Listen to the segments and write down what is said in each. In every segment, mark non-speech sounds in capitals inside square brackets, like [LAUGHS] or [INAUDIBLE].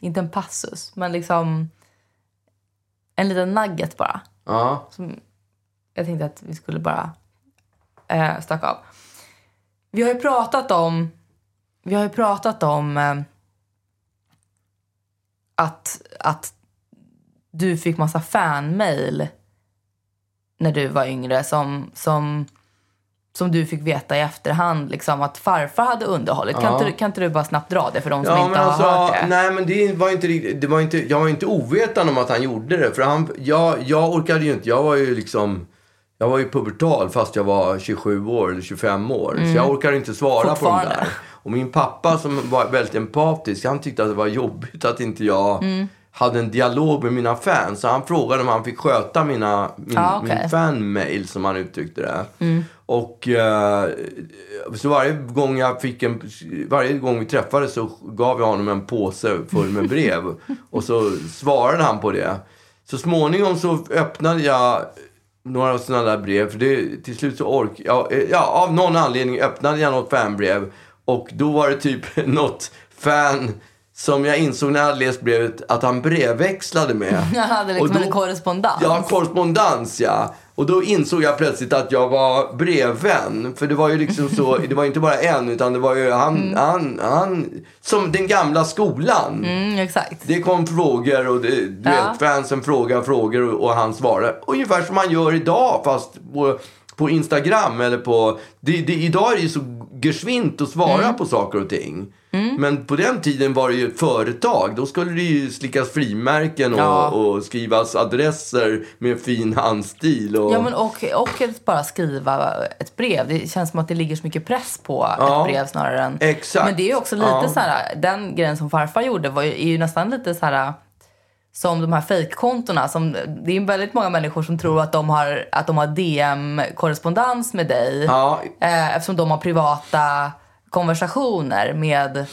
inte en passus, men liksom en liten nugget bara. Ja. Som jag tänkte att vi skulle bara eh, staka av. Vi har ju pratat om, vi har ju pratat om eh, att, att du fick massa fanmail när du var yngre som, som, som du fick veta i efterhand liksom, att farfar hade underhållit. Kan, Ja. inte, du- kan inte du bara snabbt dra det för de som Ja, inte har alltså, hört det? nej men det var inte riktigt, det var inte, jag var inte ovetande om att han gjorde det. För han, jag, jag orkade ju inte, jag var ju liksom, jag var ju pubertal fast jag var 27 år eller 25 år. Så jag orkade inte svara på de där. Och min pappa som var väldigt empatisk, han tyckte att det var jobbigt att inte jag hade en dialog med mina fans. Så han frågade om han fick sköta mina, min, Ah, okej. min fanmail som han uttryckte det. Och eh, så varje gång jag fick en, varje gång vi träffades så gav jag honom en påse full med [LAUGHS] brev. och så svarade han på det. Så småningom så öppnade jag några sådana där brev. För det, till slut så ork, ja, eh, ja, av någon anledning öppnade jag något fanbrev. Och då var det typ [LAUGHS] något fan som jag insåg när jag hade läst brevet att han brevväxlade med. [LAUGHS] Jag hade liksom Och då- en korrespondens. Ja, korrespondens ja. Och då insåg jag plötsligt att jag var brevvän. För det var ju liksom så, [LAUGHS] det var inte bara en utan det var ju han, han, han, som den gamla skolan. Mm, exakt. Det kom frågor och det, du Ja. vet, fansen frågar frågor och, och han svarar. Ungefär som man gör idag fast på, på Instagram eller på... Det, det, idag är det ju så geschwint att svara Mm. på saker och ting. Men på den tiden var det ju ett företag. Då skulle det ju slickas frimärken och, Ja. och skrivas adresser med fin handstil. Och, Ja, men och, och bara skriva ett brev. Det känns som att det ligger så mycket press på Ja, ett brev snarare än... exakt. Men det är ju också lite Ja. så här, den grejen som farfar gjorde var ju, är ju nästan lite så här som de här fejkkontona. Det är väldigt många människor som tror att de har, att de har DM-korrespondens med dig. Ja. Eh, eftersom de har privata konversationer med,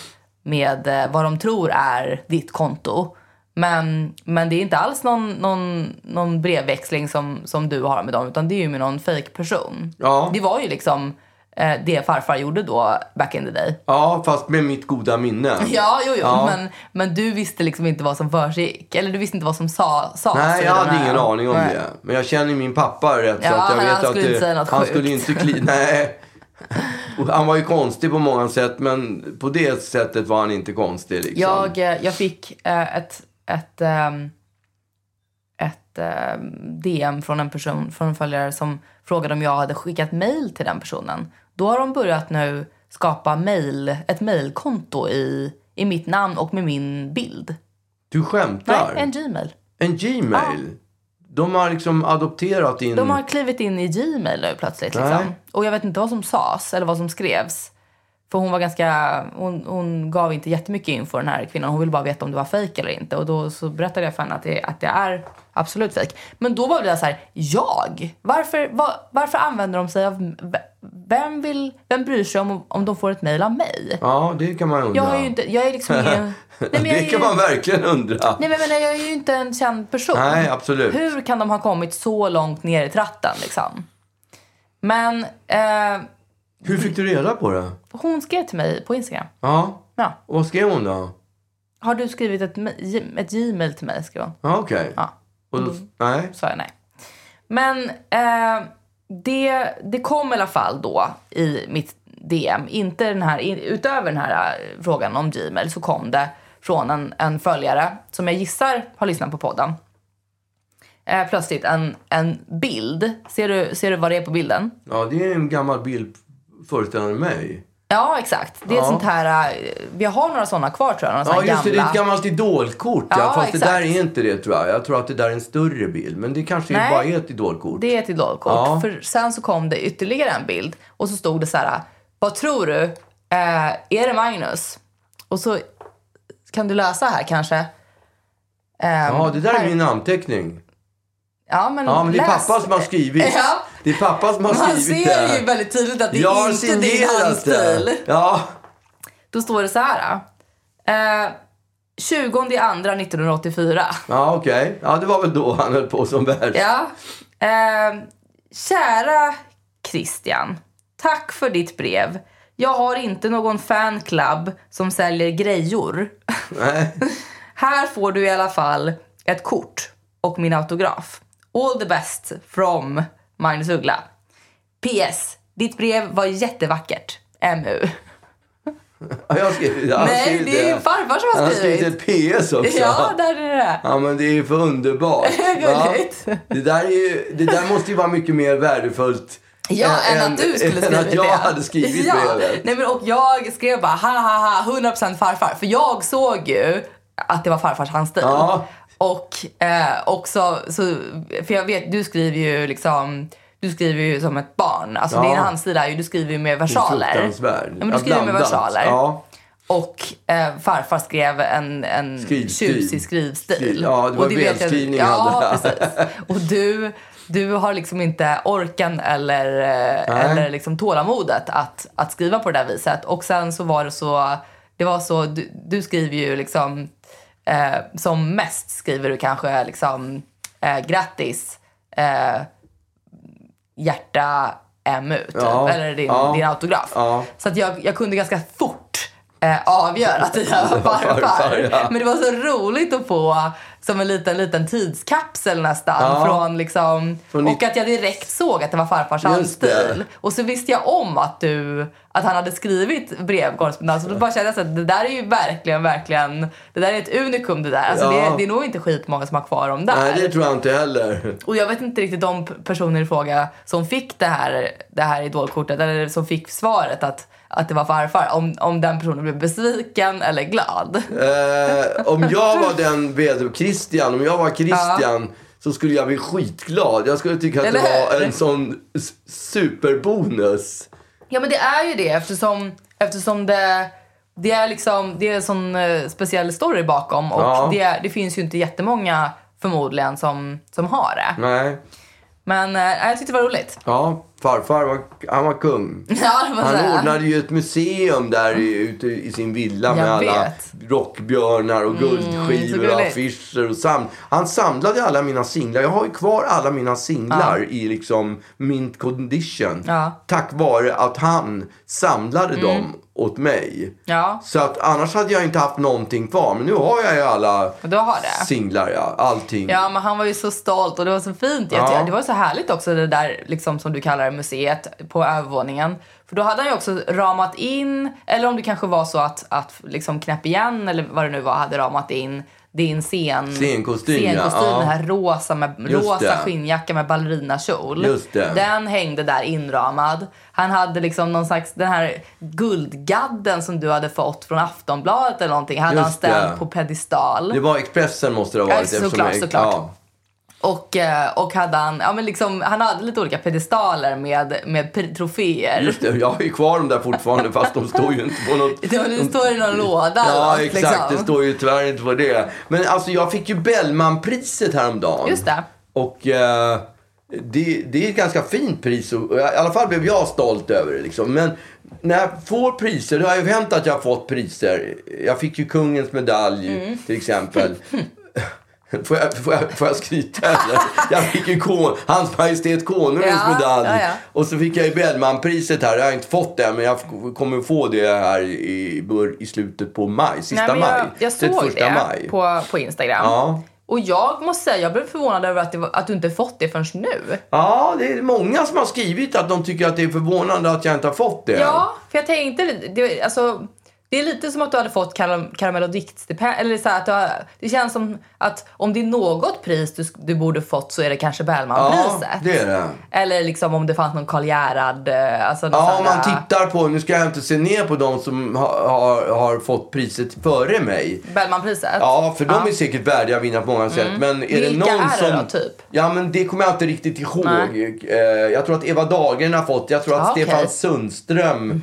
med eh, vad de tror är ditt konto. Men, men det är inte alls någon, någon, någon brevväxling som, som du har med dem, utan det är ju med någon fake person. Ja. Det var ju liksom eh, det farfar gjorde då, back in the day. ja, fast med mitt goda minne. [LAUGHS] Ja, jo, jo. Ja. Men, men du visste liksom inte vad som försiggick. Eller du visste inte vad som sa, sades. Nej, jag hade här- ingen aning om Nej. det. Men jag känner min pappa rätt Ja, så att jag han vet att skulle inte säga något han sjukt. skulle inte kli, [LAUGHS] Nej. [LAUGHS] Och Han var ju konstig på många sätt, men på det sättet var han inte konstig. Liksom. Jag, eh, jag fick eh, ett, ett, ehm, ett ehm, DM från en person, från en följare som frågade om jag hade skickat mail till den personen. Då har de börjat nu skapa mail, ett mailkonto i, i mitt namn och med min bild. Du Nej, skämtar? en Gmail. En Gmail? De har liksom adopterat din... De har klivit in i Gmail nu plötsligt. Liksom. Och jag vet inte vad som sades eller vad som skrevs. För hon var ganska, hon, hon gav inte jättemycket info den här kvinnan. Hon ville bara veta om det var fejk eller inte. Och då så berättade jag för henne att det, att det är absolut fejk. Men då var det så här, jag? Varför, va, varför använder de sig av, vem vill, vem bryr sig om, om de får ett mejl av mig? Ja, det kan man undra. Jag har ju inte, jag är liksom [LAUGHS] ingen... Nej, men är det ju- kan man verkligen undra. Nej men jag menar, jag är ju inte en känd person. Nej, absolut. Hur kan de ha kommit så långt ner i tratten liksom? Men eh, Hur fick du reda på det? hon skrev till mig på Instagram. Ja. Ja. Och vad skrev hon då? Har du skrivit ett, ett Gmail till mig? skrev hon. Ja, okej. Ja. Och då, nej. sa jag nej. Men eh, det, det kom i alla fall då i mitt DM, inte den här, utöver den här eh, frågan om Gmail så kom det från en, en följare som jag gissar har lyssnat på podden. Eh, plötsligt en, en bild. Ser du, ser du vad det är på bilden? Ja, det är en gammal bild föreställande mig. Ja, exakt. Det är Ja. sånt här... eh, Vi har några såna kvar tror jag. Några Ja, just det. Det är gamla. ett gammalt idolkort. Ja, Ja, fast det exakt. där är inte det tror jag. Jag tror att det där är en större bild. Men det kanske Nej. bara är ett idolkort. Det är ett idolkort. Ja. För sen så kom det ytterligare en bild och så stod det så här. Vad tror du? Eh, är det Magnus? Och så kan du läsa här kanske. Eh, Ja, det där är här. min namnteckning. Ja, men, Ja, men det är läs. pappa som har skrivit. [LAUGHS] Ja. Det är pappa som har Man skrivit ser det. ju väldigt tydligt att det Jag har är inte din signerat handstil. det. Ja. Då står det så här. Eh, 20 andra 1984. Ja, okej. Ja, det var väl då han höll på som värst. Ja. Eh, kära Christian. Tack för ditt brev. Jag har inte någon fanclub som säljer grejor. Nej. [LAUGHS] Här får du i alla fall ett kort och min autograf. All the best from Magnus Uggla. PS. Ditt brev var jättevackert. MU. Ja, jag skrivit, jag Nej, skrivit det är ju farfar som har Han har skrivit. skrivit ett PS också. Ja, där är det. Ja, men det är ju för underbart. [LAUGHS] Gulligt. Det där, är ju, det där måste ju vara mycket mer värdefullt Ja, än, att du skulle än skrivit att jag det. hade skrivit ja. brevet. Nej, men och jag skrev bara ha ha ha 100% farfar. För jag såg ju att det var farfars handstil. Ja. Och eh, också, så, för jag vet, du skriver ju liksom du skriver ju som ett barn. Alltså Ja. din handstil är ju, du skriver ju med versaler. Ja, men du skriver med versaler. Ja. Och eh, farfar skrev en, en Skrivstil. tjusig skrivstil. Skriv- ja, det var Och vet jag- välskrivning Ja, precis. Och du, du har liksom inte orken eller, eh, eller liksom tålamodet att, att skriva på det där viset. Och sen så var det så, det var så, du, du skriver ju liksom, eh, som mest skriver du kanske liksom, eh, grattis, eh, hjärta MU, typ. Ja, eller din, ja, din autograf. ja. Så att jag, jag kunde ganska fort eh, avgöra att det där var [LAUGHS] farfar. Men det var så roligt att få som en liten, liten tidskapsel nästan. Ja. Från liksom, Från och att jag direkt såg att det var farfars handstil. Och så visste jag om att du att han hade skrivit brevkorrespondens. Och då bara kände jag att det där är ju verkligen, verkligen, det där är ett unikum det där. Alltså Ja. det, det är nog inte skitmånga som har kvar dem där. Nej, det tror jag inte heller. Och jag vet inte riktigt de personer i fråga som fick det här, det här idolkortet, eller som fick svaret att, att det var farfar, om, om den personen blev besviken eller glad. Eh, om jag var den ved Christian, om jag var Christian så skulle jag bli skitglad. Jag skulle tycka att Eller det var hur? en sån superbonus. Ja men det är ju det eftersom, eftersom det, det är liksom, det är en sån eh, speciell story bakom och Ja. det, det finns ju inte jättemånga förmodligen som, som har det. Nej. Men eh, jag tyckte det var roligt. Ja, farfar var, han var kung. [LAUGHS] Ja, Han säga. ordnade ju ett museum där i, ute i sin villa med Jag alla vet. Mm, rockbjörnar och så guldskivor och gulligt. affischer. Och sam han samlade alla mina singlar. Jag har ju kvar alla mina singlar i liksom mint condition. Ja. Mm. Tack vare att han samlade dem åt mig. Ja, Så att annars hade jag inte haft någonting kvar. Men nu har jag ju alla singlar, ja. Allting. Ja, men han var ju så stolt och det var så fint. Ja. Det var så härligt också det där liksom, som du kallar det, museet på övervåningen. För då hade han ju också ramat in, eller om det kanske var så att, att liksom knäpp igen eller vad det nu var, hade ramat in din scen, Scenkostym, ja. scenkostym Ja. den här rosa, med, Just rosa det. skinnjacka med ballerinakjol. Den hängde där inramad. Han hade liksom någon slags, den här guldgadden som du hade fått från Aftonbladet eller någonting, hade Just han ställt det. på pedestal. Det var Expressen måste det ha Ja, varit. eftersom såklart, jag- såklart. Ja. Och, eh, och hade han, ja, men liksom, han hade lite olika pedestaler med, med troféer. Just det, jag har ju kvar dem där fortfarande fast de står ju inte på något... [LAUGHS] Det, det står i någon låda. Ja, något, exakt. liksom. Det står ju tyvärr inte på det. Men alltså, jag fick ju Bellmanpriset häromdagen. Just det. Och eh, det, det är ett ganska fint pris. Och, I alla fall blev jag stolt över det. Liksom. Men när jag får priser, det har ju hänt att jag har fått priser. Jag fick ju kungens medalj Mm. till exempel. [LAUGHS] Får jag, får, jag, får jag skryta eller? Jag fick ju kon, Hans Majestät Konungens Ja, medalj. ja, ja. Och så fick jag ju Bellmanpriset här. Jag har inte fått det, men jag kommer få det här i, i slutet på maj. Sista Nej, men maj. jag, jag såg 31 det maj. på, på Instagram. Ja. Och jag måste säga, jag blev förvånad över att, var, att du inte fått det förrän nu. Ja, det är många som har skrivit att de tycker att det är förvånande att jag inte har fått det. Ja, för jag tänkte, det, alltså, Det är lite som att du hade fått karam karamell och diktstipendium. Eller så här, att du har, det känns som att om det är något pris du, du borde fått så är det kanske Bellmanpriset. Ja, det är det. Eller liksom om det fanns någon Karl Gerhard. eh, Alltså Ja, om man tittar på, nu ska jag inte se ner på de som har, har, har fått priset före mig. Bellmanpriset? Ja, för de är säkert värdiga att vinna på många sätt. Men är det Mm. Vilka någon är det som... då, typ? Ja, men det kommer jag inte riktigt ihåg. Nej. Eh, Jag tror att Eva Dahlgren har fått. Jag tror att Ah. Mhm. Stefan Sundström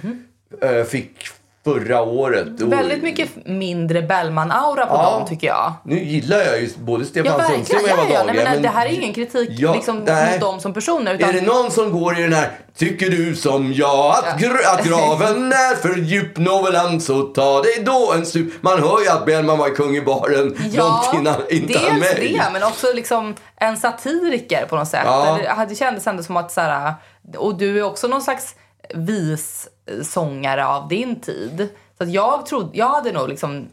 eh, fick förra året. Och- Väldigt mycket mindre Bellman-aura på Ja. dem tycker jag. Nu gillar jag ju både Stefan Ja, Sundström och Eva Ja, ja. Nej, Dahlgren. men, det här är ingen kritik Ja, liksom, nej. mot dem som personer. Utan, Är det någon som går i den här Tycker du som jag att, Ja. gr- att [LAUGHS] graven är för djup Nåvälan så ta dig då en stup Man hör ju att Bellman var kung i baren långt innan inte han dels mig. det, men också liksom en satiriker på något sätt. Ja. Det, det kändes ändå som att så här, och du är också någon slags sångare av din tid. Så att jag trodde, jag hade nog liksom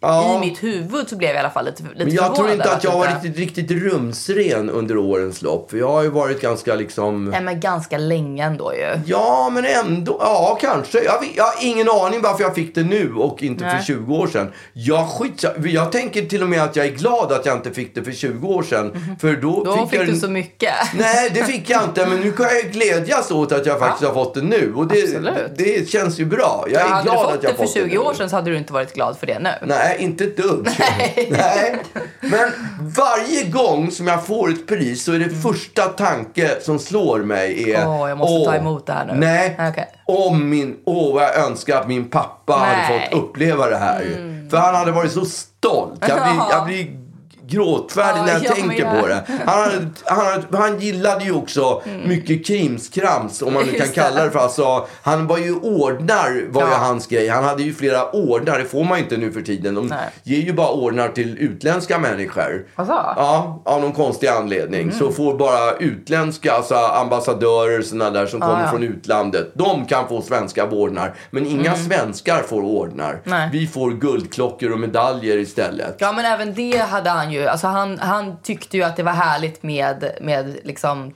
Ja. i mitt huvud så blev jag i alla fall lite, lite Men jag tror förvånad inte över att jag var inte- riktigt, riktigt rumsren under årens lopp. För jag har ju varit ganska liksom... Nej, men ganska länge ändå ju. Ja, men ändå. Ja, kanske. Jag, jag har ingen aning varför jag fick det nu och inte Nej. för 20 år sedan. Jag, skit, jag tänker till och med att jag är glad att jag inte fick det för 20 år sedan. För då, Mhm. Då fick, jag... du så mycket. Nej, det fick jag inte. Men nu kan jag glädjas åt att jag faktiskt har fått det nu. Och det, Absolut. det känns ju bra. Jag är hade glad du fått att jag det för fått 20 det år nu. sedan så hade du inte varit glad för det nu. Nej, inte ett dugg. [LAUGHS] Nej. Men varje gång som jag får ett pris så är det första tanke som slår mig är... Åh, jag måste ta emot det här nu. Nej. Okej. Om min, åh, vad jag önskar att min pappa hade Nej. Mm. fått uppleva det här. För han hade varit så stolt. Jag blir, Ja. jag blir gråtfärdig när jag, jag tänker med. på det. Han, han, han gillade ju också mycket krimskrams, om man nu kan Mm. Kalla det för. Alltså, han var ju ordnar, var ju Ja. hans grej. Han hade ju flera ordnar, det får man ju inte nu för tiden. De Nej. ger ju bara ordnar till utländska människor. Alltså? Ja, av någon konstig anledning. Mm. Så får bara utländska alltså ambassadörer såna där som kommer ja. från utlandet. De kan få svenska ordnar. Men inga svenskar får ordnar. Mm. Nej. Vi får guldklockor och medaljer istället. Ja, men även det hade han ju. Alltså han, han tyckte ju att det var härligt med, med liksom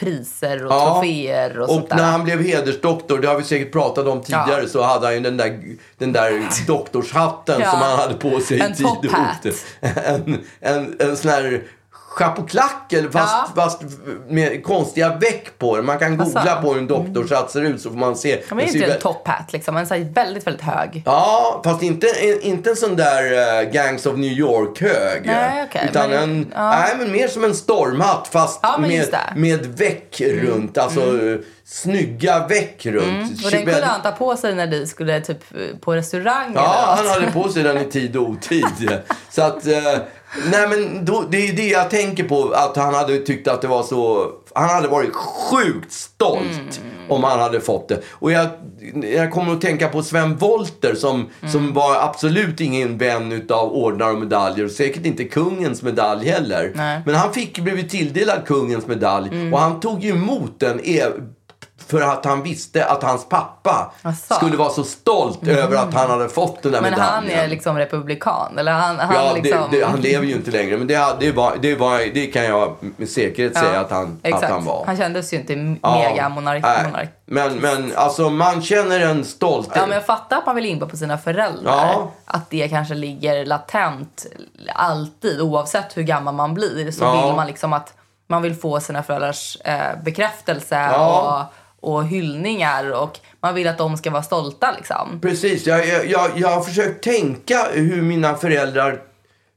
priser och Ja. troféer och, sånt Och där. när han blev hedersdoktor, det har vi säkert pratat om tidigare, Ja. så hade han ju den där, den där [LAUGHS] doktorshatten Ja. som han hade på sig En i tid och. En, en, en sån här chapeauklack, eller fast, Ja. fast med konstiga veck på den. Man kan googla Alltså. på hur en doktorshatt ser ut så får man se. Ja, men Den inte ser en vä- top hat liksom. En så väldigt, väldigt hög. Ja, fast inte, inte en sån där eh, Gangs of New York-hög. Nej, okej, Utan men- en, ja. nej, men mer som en stormhatt fast Ja, med, det. Mm. med väck runt. Alltså eh, snygga väck runt. Och den kunde han ta på sig när du skulle typ på restaurang Ja, han hade på sig den i tid och otid. [LAUGHS] Så att, eh, nej men då, det är det jag tänker på. Att han hade tyckt att det var så, han hade varit sjukt stolt Mm. om han hade fått det. Och jag, jag kommer att tänka på Sven Wollter som, Mm. som var absolut ingen vän utav ordnar och medaljer. Och säkert inte kungens medalj heller. Nej. Men han fick blivit tilldelad kungens medalj. Mm. Och han tog ju emot den e- för att han visste att hans pappa Asså. skulle vara så stolt över att han hade fått den där Men medaljen. han är liksom republikan. Eller han, han Ja, liksom... det, det, han lever ju inte längre. Men det, det, var, det, var, det kan jag med säkerhet säga att han, exakt. att han var. Han kändes ju inte Ja, mega monark. nej. monark. Men, men alltså man känner en stolthet. Ja, men jag fattar att man vill impa på sina föräldrar. Ja. Att det kanske ligger latent alltid, oavsett hur gammal man blir. Så Ja. vill man liksom att man vill få sina föräldrars eh, bekräftelse Ja. och, och hyllningar. Och man vill att de ska vara stolta liksom. Precis. Jag, jag, jag, jag har försökt tänka hur mina föräldrar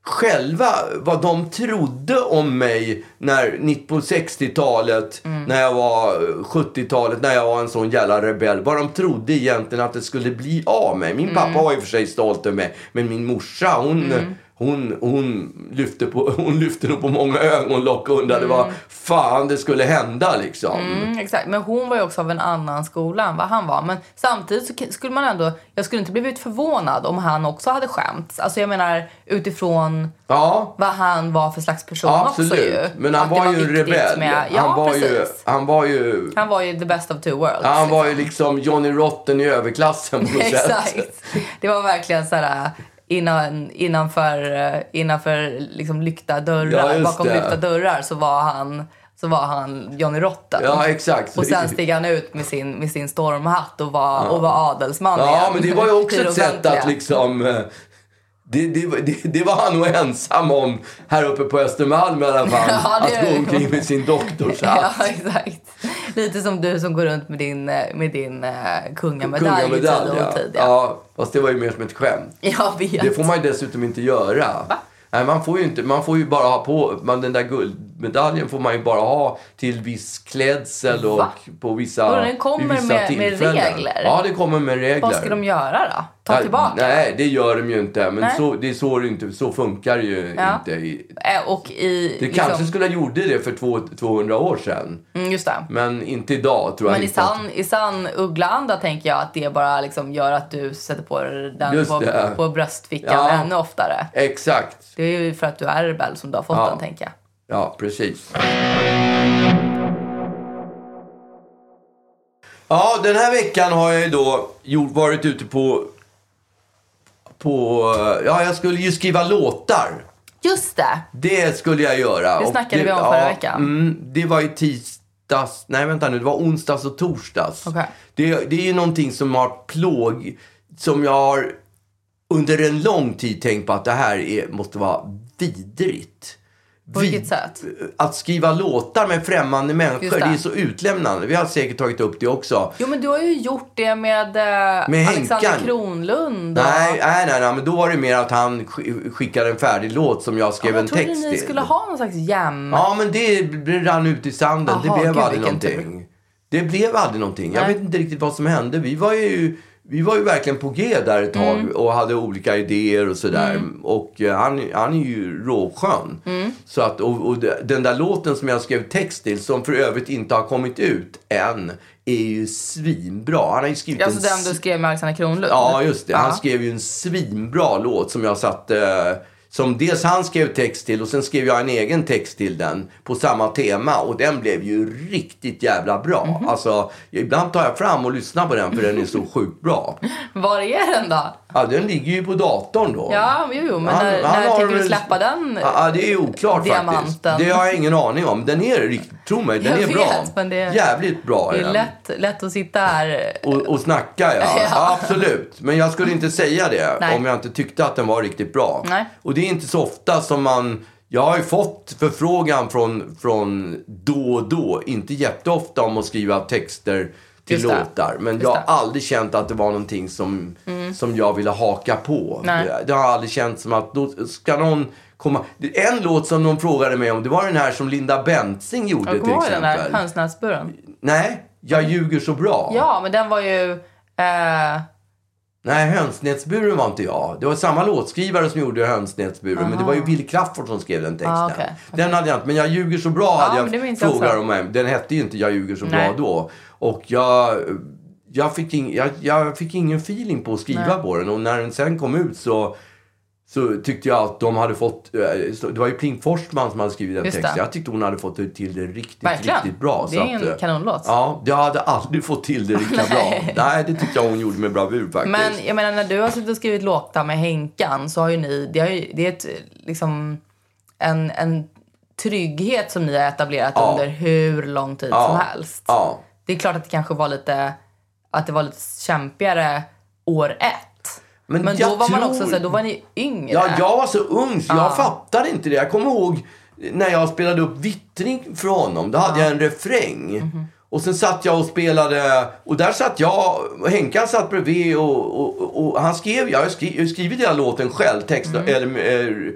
själva, vad de trodde om mig när, på 60-talet, Mm. när jag var 70-talet, när jag var en sån jävla rebell. Vad de trodde egentligen att det skulle bli av mig. Min Mm. pappa var i och för sig stolt över mig, men min morsa hon, hon, hon, lyfte på, [LAUGHS] hon lyfte nog på många ögonlock och undrade vad fan det skulle hända liksom. Mm, exakt. Men hon var ju också av en annan skola än vad han var. Men samtidigt skulle man ändå... Jag skulle inte blivit förvånad om han också hade skämts. Alltså jag menar utifrån Ja. vad han var för slags person också Absolut, ju. men han det var ju en rebell. Med, ja, han, var ju, han var ju... Han var ju the best of two worlds. Han var ju liksom Johnny Rotten i överklassen på något [LAUGHS] sätt. Exakt. Det var verkligen så här innan, innanför, eh, innanför liksom lyckta Ja, dörrar, just bakom det. lyckta dörrar så var han så var han Johnny Rotten. Ja, exakt. Och sen steg han ut med sin, med sin stormhatt och var, och var adelsman Ja, igen. men det var ju också ett sätt att liksom... eh, Det, det, det, det var han nog ensam om här uppe på Östermalm i alla fall. [LAUGHS] Ja, Att gå omkring med sin doktorshatt. [LAUGHS] Ja, exakt. Lite som du som går runt med din, eh, med din uh, kungamedalj i tid Kungamedalj, och ja. otid. Ja. ja. Fast det var ju mer som ett skämt. Jag vet. Det får man ju dessutom inte göra. Nej, man får ju inte, man får ju bara ha på, man, den där guldmedaljen får man ju bara ha till viss klädsel och Va? på vissa, Och den kommer vissa med- med tillfällen. regler? Ja, det kommer med regler. Vad ska de göra då? Ta Ja, tillbaka? Nej, det gör de ju inte. Men Nej. så, det är så, det inte, så funkar det ju Ja. inte. i- Och i... Det kanske skulle ha gjorde det för två, 200 år sedan. Mm, just det. Men inte idag tror jag Men i sann, i sann uggla-anda tänker jag att det bara liksom gör att du sätter på den Just på, det. på bröstfickan Ja. ännu oftare. Exakt. Det är ju för att du är rebell som du har fått Ja. den, tänker jag. Ja, precis. Ja, den här veckan har jag ju då gjort, varit ute på... på ja, jag skulle ju skriva låtar. Just det! Det skulle jag göra. Det snackade vi om förra veckan. Mm, det var i tisdags. Nej, vänta nu. Det var onsdags och torsdags. Okej. Det, det är ju någonting som har plåg... Som jag har under en lång tid tänkt på att det här är, måste vara vidrigt. Sätt? Att skriva låtar med främmande människor, det. det. är så utlämnande. Vi har säkert tagit upp det också. Jo, men du har ju gjort det med, eh, Med Alexander Henkan. Kronlund. Och... Nej, nej, nej, nej, men då var det mer att han sk- skickade en färdig låt som jag skrev jag en trodde text ni till. skulle ha någon slags jam. Ja, men det rann ut i sanden. Jaha, det blev gud, aldrig någonting. Det blev aldrig någonting. Jag Nej. vet inte riktigt vad som hände. Vi var ju, vi var ju verkligen på G där ett tag Mm. och hade olika idéer och sådär. Och eh, han, han är ju råskön. Mm. Så att, och, och de- den där låten som jag skrev text till, som för övrigt inte har kommit ut än, är ju svinbra. Han har ju skrivit Alltså en den du skrev med Alexander Kronlund? Ja, just det. Han Ja. skrev ju en svinbra låt som jag satte... Som dels han skrev text till och sen skrev jag en egen text till den på samma tema. Och den blev ju riktigt jävla bra. Mhm. Alltså, ibland tar jag fram och lyssnar på den för den är så [LAUGHS] sjukt bra. Var är den då? Ja, den ligger ju på datorn då. Ja, jo, jo men Han- när, han när tänker du släppa den Ja, det är oklart diamanten? faktiskt. Det har jag ingen aning om. Den är riktigt, tro mig, den Jag är bra. vet, men det- Jävligt bra Det är lätt, lätt att sitta här. Och, och snacka, ja. [LAUGHS] Ja. ja. Absolut. Men jag skulle inte säga det Nej. om jag inte tyckte att den var riktigt bra. Nej. Och det är inte så ofta som man... Jag har ju fått förfrågan från, från då och då, inte jätteofta, om att skriva texter till Just låtar. Men jag har. Mm. aldrig känt att det var någonting som, som jag ville haka på. Nej. Det, har aldrig känts som att då ska någon komma... En låt som de frågade mig om, det var den här som Linda Bensing gjorde till ihåg den exempel. där hönsnäsburen. Nej, Jag ljuger så bra. Ja, men den var ju... Eh, Nej, Hönsnäsburen var inte jag. Det var samma låtskrivare som gjorde Hönsnäsburen. Men det var ju Billy Crafoord som skrev den texten. Ah, okej. Den hade jag inte. Men Jag ljuger så bra men hade jag frågar om mig. Den hette ju inte Jag ljuger så Nej. bra då. Och jag, jag, fick ing, jag, jag fick ingen feeling på att skriva Nej. på den. Och när den sen kom ut så så tyckte jag att de hade fått... eh, Det var ju Pling Forsman som hade skrivit den Just det. texten. Jag tyckte hon hade fått till det riktigt, Verkligen. riktigt bra. Det är en att, eh, kanonlåt. Ja, jag hade aldrig fått till det riktigt bra. Nej, det tyckte jag hon gjorde med bravur faktiskt. Men jag menar när du har suttit och skrivit låtar med Henkan så har ju ni, det, har ju, det är ett, liksom en, en trygghet som ni har etablerat Ja. under hur lång tid Ja. som helst. Ja. Det är klart att det kanske var lite, att det var lite kämpigare år ett. Men Men, då var man också så här, då var ni yngre. Ja, jag var så ung så Ja. jag fattade inte det. Jag kommer ihåg när jag spelade upp Vittring för honom. Då hade jag en refräng. Mhm. Och sen satt jag och spelade, och där satt jag, och Henkan satt bredvid och, och, och, och han skrev, jag har skri- jag har skrivit hela låten själv, text, Mm. eller äh,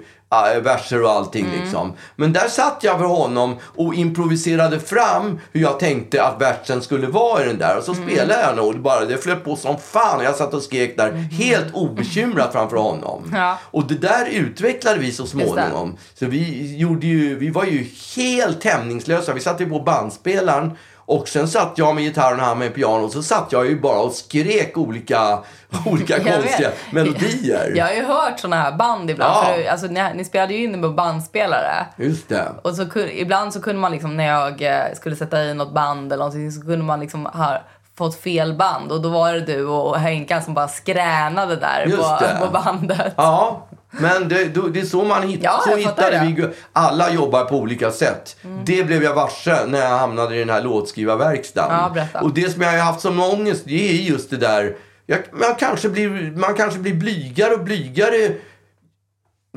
verser och allting liksom. Men där satt jag för honom och improviserade fram hur jag tänkte att versen skulle vara i den där. Och så Mm. spelade jag nog, bara, det flöt på som fan och jag satt och skrek där helt obekymrat framför honom. Mm. Ja. Och det där utvecklade vi så småningom. Så vi, gjorde ju, vi var ju helt hämningslösa. Vi satte ju på bandspelaren och sen satt jag med gitarren och han med piano och så satt jag ju bara och skrek olika, [LAUGHS] olika Jag vet. konstiga melodier. Jag har ju hört såna här band ibland. Ja. För, alltså, ni, ni spelade ju in med bandspelare. Just det. Och så ibland så kunde man liksom när jag eh, skulle sätta i något band eller någonting så kunde man liksom ha fått fel band och då var det du och Henkan som bara skränade där på, på bandet. Ja, Men det, det är så man hittar. Ja, så hittade vi. Alla jobbar på olika sätt. Det blev jag varse när jag hamnade i den här låtskrivarverkstaden. Ja. Och det som jag har haft som ångest, det är just det där. Jag, man, kanske blir, man kanske blir blygare och blygare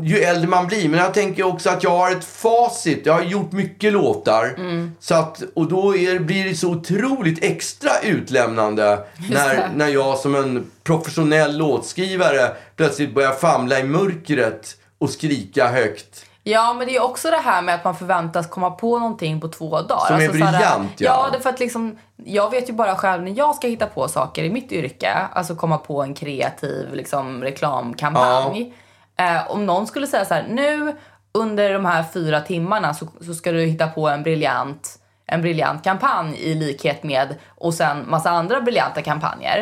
ju äldre man blir. Men jag tänker också att jag har ett facit. Jag har gjort mycket låtar. Mm. Så att, och då är, blir det så otroligt extra utlämnande när, när jag som en professionell låtskrivare plötsligt börjar famla i mörkret och skrika högt. Ja, men det är också det här med att man förväntas komma på någonting på två dagar. Alltså, Som är så här- briljant, ja. ja. det är för att liksom, jag vet ju bara själv när jag ska hitta på saker i mitt yrke, alltså komma på en kreativ liksom, reklamkampanj. Eh, om någon skulle säga så här, nu under de här fyra timmarna så, så ska du hitta på en briljant, en briljant kampanj i likhet med och sen massa andra briljanta kampanjer.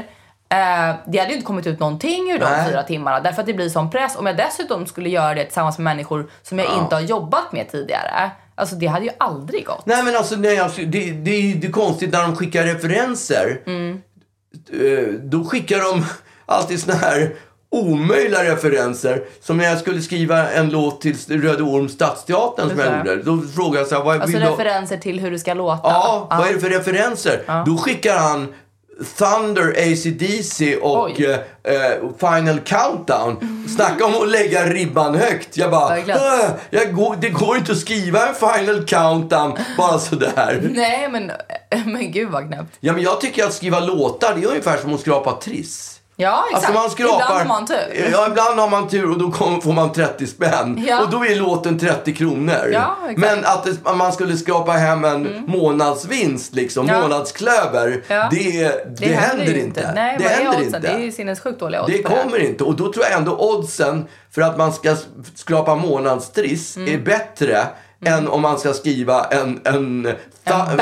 Eh, det hade ju inte kommit ut någonting ur de Nej. fyra timmarna därför att det blir sån press. Om jag dessutom skulle göra det tillsammans med människor som jag inte har jobbat med tidigare. Alltså det hade ju aldrig gått. Nej men alltså, nej, alltså det, det det är konstigt när de skickar referenser. Eh, Då skickar de [LAUGHS] alltid såna här omöjliga referenser. Som när jag skulle skriva en låt till Röde Orm Stadsteatern som jag gjorde. Då frågade jag så här, vad Alltså vill du... referenser till hur det ska låta. Ja, vad är det för referenser? Då skickar han Thunder, AC/DC och Oj. eh, eh, Final Countdown. Snacka om att lägga ribban högt. Jag bara, Verkligen. "Äh, jag går, det går inte att skriva en Final Countdown bara sådär. [LAUGHS] Nej men, men gud vad knäppt. Ja, men jag tycker att skriva låtar, det är ungefär som att skrapa triss. Ja exakt. Alltså man skrapar, Ibland har man tur. Ja, ibland har man tur och då kom, får man 30 spänn. Ja. Och då är låten 30 kronor. Ja. Mm. Men att det, man skulle skrapa hem en månadsvinst, liksom, Ja. månadsklöver, Ja. det, det, händer ju inte. Nej, det är händer oddsen? inte. Det är ju sinnessjukt dåliga odds Det kommer inte. Och då tror jag ändå oddsen för att man ska skrapa månadstriss Mm. är bättre än om man ska skriva en, en, En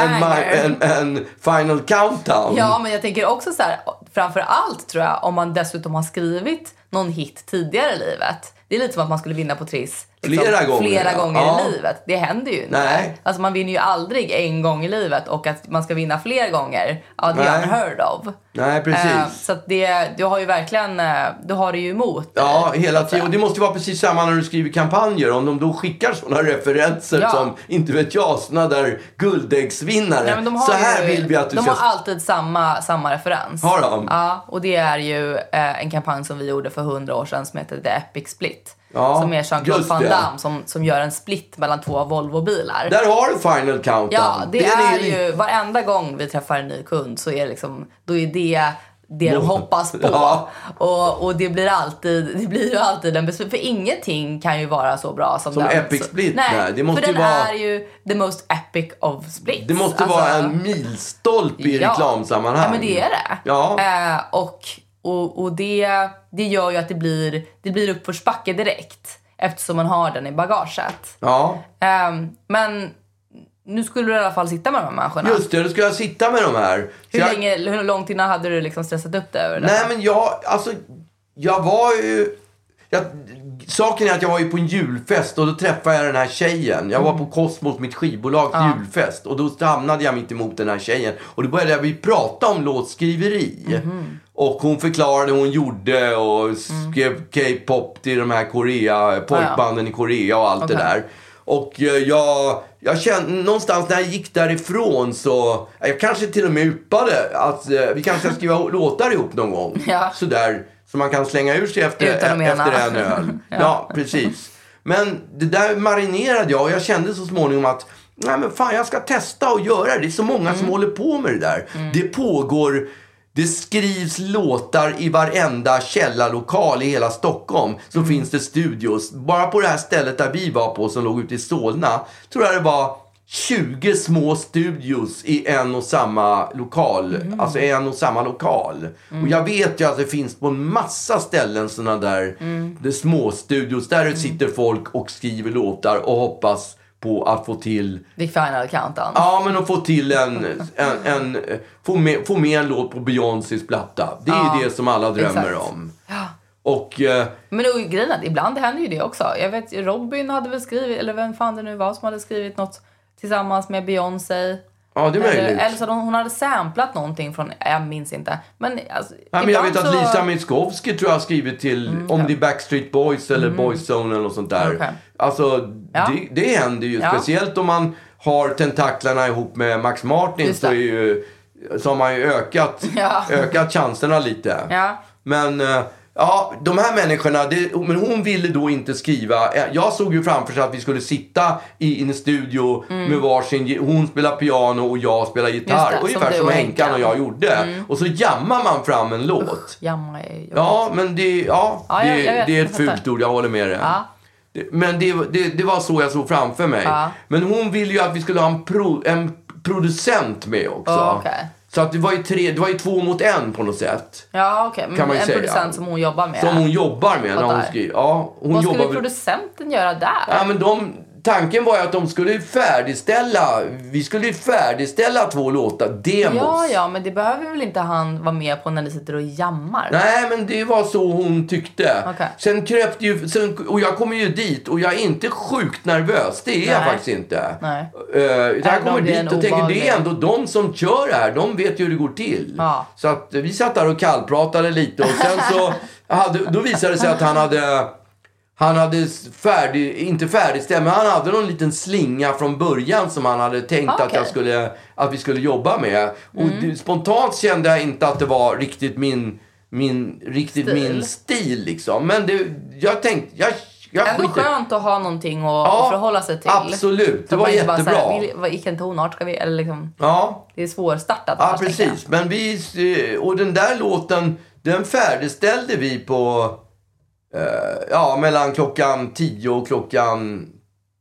en, en final countdown. Ja, men jag tänker också så här, framför allt tror jag om man dessutom har skrivit någon hit tidigare i livet. Det är lite som att man skulle vinna på Triss. Flera gånger, Flera ja. gånger Ja. i livet. Det händer ju inte. Nej. Alltså man vinner ju aldrig en gång i livet och att man ska vinna fler gånger, ja det är unheard of. Nej, precis. Eh, så det, du har ju verkligen, eh, du har det ju emot Ja, så hela tiden. Och det måste vara precis samma när du skriver kampanjer. Om de då skickar sådana referenser Ja. som, inte vet jag, såna där guldäggsvinnare. Nej, men de har Så här ju, vill vi att du de ska... har alltid samma, samma referens. Har de? Ja, och det är ju eh, en kampanj som vi gjorde för hundra år sedan som heter The Epic Split. Ja, som är Jean-Claude Van det. Damme som, som gör en split mellan två Volvo-bilar. Där har du final countdown. Ja, det Den är li- ju varenda gång vi träffar en ny kund så är det liksom, då är det det de hoppas på. [LAUGHS] Ja. Och, och det blir alltid, det blir ju alltid en besvikelse. För ingenting kan ju vara så bra som, Som den. Epic Så- Split, Nej, nej, det måste för den vara- är ju the most epic of splits. Det måste Alltså- vara en milstolpe i reklamsammanhang. Ja, men det är det. Ja. Eh, och och, och det, det gör ju att det blir, det blir uppförsbacke direkt eftersom man har den i bagaget. Ja, Ehm, men nu skulle du i alla fall sitta med de här människorna. just det. Då ska jag sitta med de här. Hur, jag, länge, hur långt innan hade du liksom stressat upp det över det? Nej, men jag, alltså, jag var ju... Jag, saken är att jag var ju på en julfest och då träffade jag den här tjejen. Jag var på Cosmos, mitt skivbolags julfest. Och då hamnade jag mitt emot den här tjejen. Och då började vi prata om låtskriveri. Och hon förklarade hon gjorde och skrev K-pop till de här Korea, pojkbanden i Korea och allt det Okej. där. Och eh, jag, jag kände någonstans när jag gick därifrån så, jag kanske till och med yppade att eh, vi kanske ska skriva [LAUGHS] låtar ihop någon gång. Ja. Sådär, så man kan slänga ur sig efter, efter en öl. [LAUGHS] ja. precis. Men det där marinerade jag och jag kände så småningom att Nej men fan, jag ska testa och göra det. Det är så många Mm. som håller på med det där. Det pågår, det skrivs låtar i varenda källarlokal i hela Stockholm. Så Mm. finns det studios. Bara på det här stället där vi var på som låg ute i Solna. Tror jag det var 20 små studios i en och samma lokal. Mm. Alltså en och samma lokal. Och jag vet ju att det finns på en massa ställen sådana där Mm. små studios där det sitter folk och skriver låtar och hoppas på att få till The final countdown. Ja, men att få till en, en, en få, med, få med en låt på Beyoncés platta. Det är Ja, ju det som alla drömmer exakt. om. Och eh, Men då, grejen att ibland händer ju det också. Jag vet, Robin hade väl skrivit, eller vem fan det nu var som hade skrivit något tillsammans med Beyoncé. Ja, det är möjligt. eller så hon, hon hade samplat någonting från, jag minns inte. Men, alltså, Ja, men jag vet att så- Mm, Lisa Miskovsky tror jag har skrivit till, om det är Backstreet Boys eller Boyzone eller något sånt där. Okej. Alltså, Ja. det, det händer ju. Ja. Speciellt om man har tentaklarna ihop med Max Martin så, är ju, så har man ju ökat, [LAUGHS] Ja. ökat chanserna lite. Ja. Men eh, ja, de här människorna, det, men hon ville då inte skriva. Eh, Jag såg ju framför sig att vi skulle sitta i, i en studio med varsin, hon spelar piano och jag spelar gitarr. Mm. Det, som ungefär som och Henkan och jag gjorde. Och så jammar man fram en låt. Jamma är. Ja, men det, ja, Ja, det, jag- jag det är ett fult ord, jag håller med dig. Ja. Det- Men det, det, det var så jag såg framför mig. Ja. Men hon ville ju att vi skulle ha en, pro, en producent med också. Ja, okej. Så att det var, ju tre, det var ju två mot en på något sätt. Ja, okej. Kan Men man ju en säga. producent som hon jobbar med. Som hon jobbar med när hon skriver. Ja, hon Vad jobbar skulle väl- producenten göra där? Ja, men de, tanken var ju att de skulle färdigställa, vi skulle ju färdigställa två låtar, demos. ja, ja, men det behöver väl inte han vara med på när ni sitter och jammar? Nej, men det var så hon tyckte. Okej. Sen kröp ju, sen, och jag kommer ju dit och jag är inte sjukt nervös. Det är jag Nej. faktiskt inte. Nej. Uh, jag Även kommer dit och tänker, det är ändå de som kör det här. De vet ju hur det går till. Ja. Så att eh, vi satt där och kallpratade lite och sen så [LAUGHS] hade, då visade det sig att han hade han hade färdig, inte färdigställt, men han hade någon liten slinga från början som han hade tänkt Ah, att, jag. Mm. skulle, att vi skulle jobba med. Och det, spontant kände jag inte att det var riktigt min, min, riktigt Stil. min stil liksom. Men det, jag tänkte, jag, jag Ändå skiter- skönt att ha någonting att, Ja, att förhålla sig till. absolut. Det var bara jättebra. Så här, vill- vad- vilken tonart ska vi... Eller liksom, Ja. det är svårstartat Ja, precis. Men vi, och den där låten, den färdigställde vi på, eh, ja, mellan klockan 10 och klockan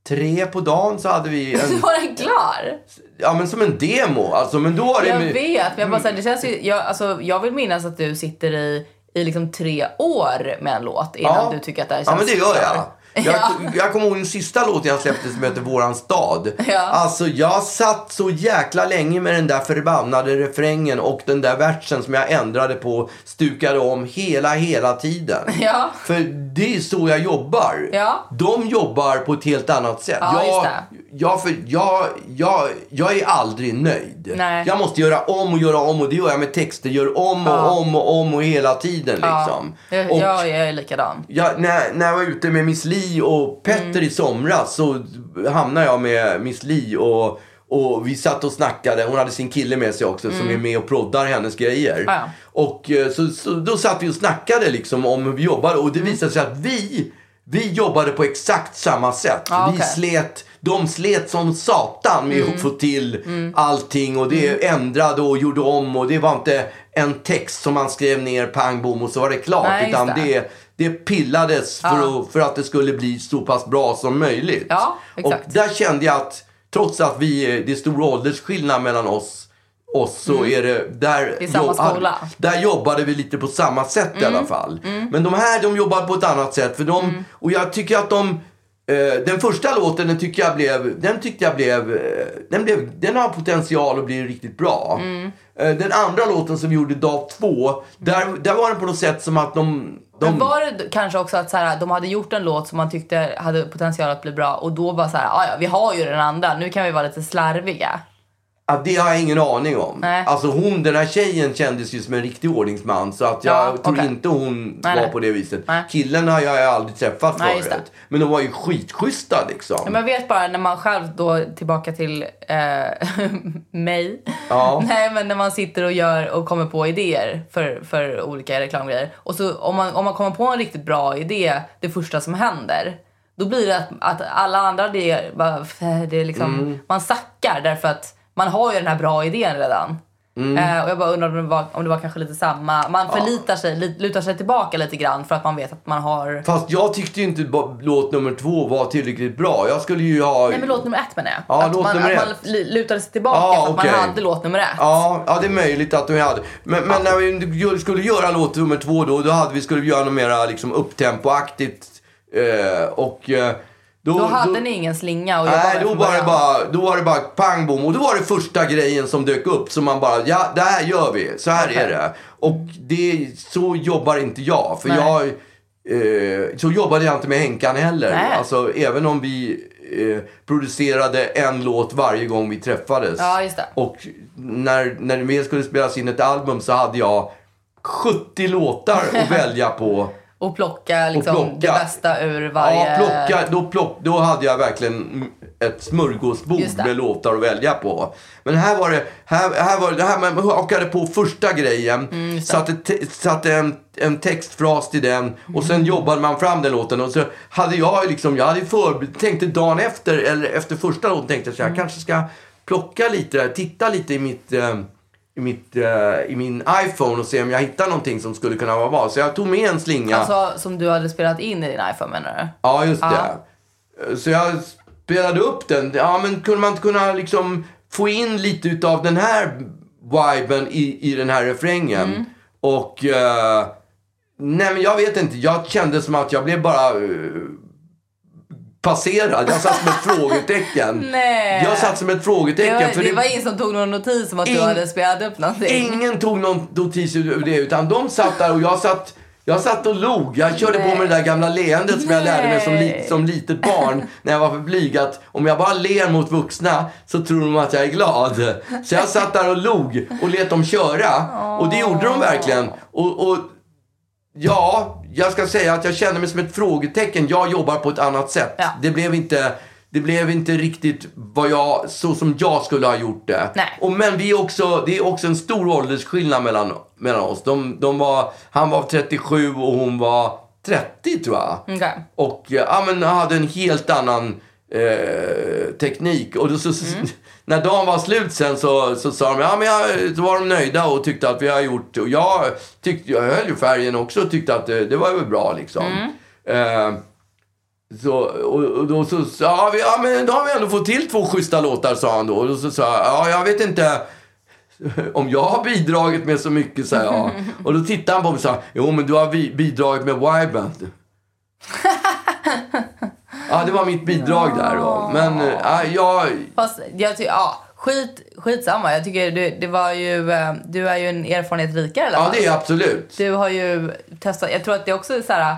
tre på dagen så hade vi en, [LAUGHS] var den klar? ja men som en demo. Alltså, men då var det Jag vet, men jag, bara, så här, det känns ju, jag, alltså, jag vill minnas att du sitter i, i liksom tre år med en låt innan Ja. du tycker att det här känns Ja, men det gör jag. Jag, Ja. jag kommer ihåg den sista låten jag släppte som heter Våran stad. Ja. Alltså jag satt så jäkla länge med den där förbannade refrängen och den där versen som jag ändrade på, stukade om hela, hela tiden. Ja. För det är så jag jobbar. Ja. De jobbar på ett helt annat sätt. Ja, jag, jag, för, jag, jag, jag är aldrig nöjd. Nej. Jag måste göra om och göra om och det gör jag med texter. Gör om och Ja. om och om och hela tiden liksom. Jag, och, jag, jag är likadan. Ja, när, när jag var ute med Miss Li och Petter Mm. i somras så hamnade jag med Miss Li och, och vi satt och snackade. Hon hade sin kille med sig också som är med och proddar hennes grejer. Mm. Ja. Och eh, så, så då satt vi och snackade liksom om hur vi jobbade och Mm. det visade sig att vi, vi jobbade på exakt samma sätt. Ja, Vi okej. slet, de slet som satan med Mm. att få till allting och det ändrade och gjorde om och det var inte en text som man skrev ner pang bom och så var det klart. Nej, utan det. det, det pillades för, Ja. att, för att det skulle bli så pass bra som möjligt. Ja, exakt. Och där kände jag att trots att vi, det är stor åldersskillnad mellan oss oss så är det där, Mm. Det samma skola. Mm. där jobbade vi lite på samma sätt i alla fall. Men de här de jobbar på ett annat sätt. För de, Och jag tycker att de eh, den första låten den tycker jag blev, den tyckte jag blev, eh, den, blev, den har potential att bli riktigt bra. Mm. Eh, den andra låten som vi gjorde dag två, där, där var den på något sätt som att de, de Men var det kanske också att så här, de hade gjort en låt som man tyckte hade potential att bli bra och då bara så här, ah, ja vi har ju den andra, nu kan vi vara lite slarviga. Ja, det har jag ingen aning om. Nej. Alltså hon, den här tjejen kändes ju som en riktig ordningsman. Så att jag Ja, tror okej. inte hon Nej, var nej. på det viset. Nej. Killen har jag aldrig träffat Nej, förut. Men de var ju skitschyssta liksom. Ja, men jag vet bara när man själv då, tillbaka till eh, [LAUGHS] mig. Ja. [LAUGHS] Nej men när man sitter och gör och kommer på idéer för, för olika reklamgrejer. Och så om man, om man kommer på en riktigt bra idé, det första som händer. Då blir det att, att alla andra bara, [LAUGHS] det är liksom, Mm. man sackar därför att man har ju den här bra idén redan. Mm. Eh, och jag bara undrar om det, var, om det var kanske lite samma. Man förlitar sig, li- lutar sig tillbaka lite grann för att man vet att man har... Fast jag tyckte ju inte låt nummer två var tillräckligt bra. Jag skulle ju ha... Nej men låt nummer ett menar jag. Ja, att låt man, nummer att man ett. lutade sig tillbaka Ja, för att okej. man hade låt nummer ett. Ja, ja, det är möjligt att vi hade. Men, men när vi skulle göra låt nummer två då, då hade vi, skulle vi göra något mera liksom upptempoaktigt. Eh, och eh, då, Då hade ni ingen slinga och Nej, då var, det bara, då var det bara pang bom. Och då var det första grejen som dök upp. Som man bara, ja det här gör vi. Så här Okej. är det. Och det, så jobbar inte jag. För Nej. jag, eh, så jobbade jag inte med Henkan heller. Nej. Alltså, även om vi eh, producerade en låt varje gång vi träffades. Ja, just det. Och när, när väl skulle spelas in ett album så hade jag 70 låtar att [LAUGHS] välja på. Och plocka liksom plocka. det bästa ur varje... Ja, plocka, då, plock, då hade jag verkligen ett smörgåsbord med låtar att välja på. Men här var det, här, här var det, här man hakade på första grejen, Mm, satte, te, satte en, en textfras till den och Mm. sen jobbade man fram den låten. Och så hade jag liksom, jag hade förberett, tänkte dagen efter, eller efter första låten tänkte jag så Mm. jag kanske ska plocka lite, titta lite i mitt eh, i, mitt, eh, i min iPhone och se om jag hittar någonting som skulle kunna vara bra. Så jag tog med en slinga. Alltså som du hade spelat in i din iPhone menar du? Ja, just Ja. det. Så jag spelade upp den. Ja, men kunde man inte kunna liksom få in lite utav den här viben i, i den här refrängen? Mm. Och... eh, nej, men jag vet inte. Jag kände som att jag blev bara eh, passerad. Jag satt som ett [LAUGHS] frågetecken. Nej. Jag satt som ett Det frågetecken. var, för det var ingen som tog någon notis om att du Ing- hade spelat upp någonting? Ingen tog någon notis över det, utan de satt där och jag satt, jag satt och log. Jag körde på med det där gamla leendet som jag lärde mig som, li, Nej. som litet barn när jag var för blyg. Att om jag bara ler mot vuxna så tror de att jag är glad. Så jag satt där och log och lät dem köra. Och det gjorde de verkligen. Och, och ja, jag ska säga att jag kände mig som ett frågetecken. Jag jobbar på ett annat sätt. Ja. Det blev inte... Det blev inte riktigt vad jag, så som jag skulle ha gjort det. Nej. Och, men vi också, det är också en stor åldersskillnad mellan, mellan oss. De, de var, han var 37 och hon var 30 tror jag. Okej. Och ja, men hade en helt annan eh, teknik. Och då, så, när dagen var slut sen så, så sa de, ja men jag, så var de nöjda och tyckte att vi har gjort, och jag tyckte, jag höll ju färgen också och tyckte att det, det var väl bra liksom. Eh, så, och, och då så sa vi, ja men då har vi ändå fått till två schyssta låtar sa han då. Och då så sa jag, ja jag vet inte om jag har bidragit med så mycket, sa jag. [LAUGHS] Och då tittade han på mig och sa, jo men du har bi- bidragit med Y-band. [LAUGHS] ja, det var mitt bidrag där då. Men äh, jag, Fast jag tycker, ja, skit, skitsamma. Jag tycker du, det var ju, eh, du är ju en erfarenhet rikare i alla ja det är absolut. Du har ju testat, jag tror att det också är så här,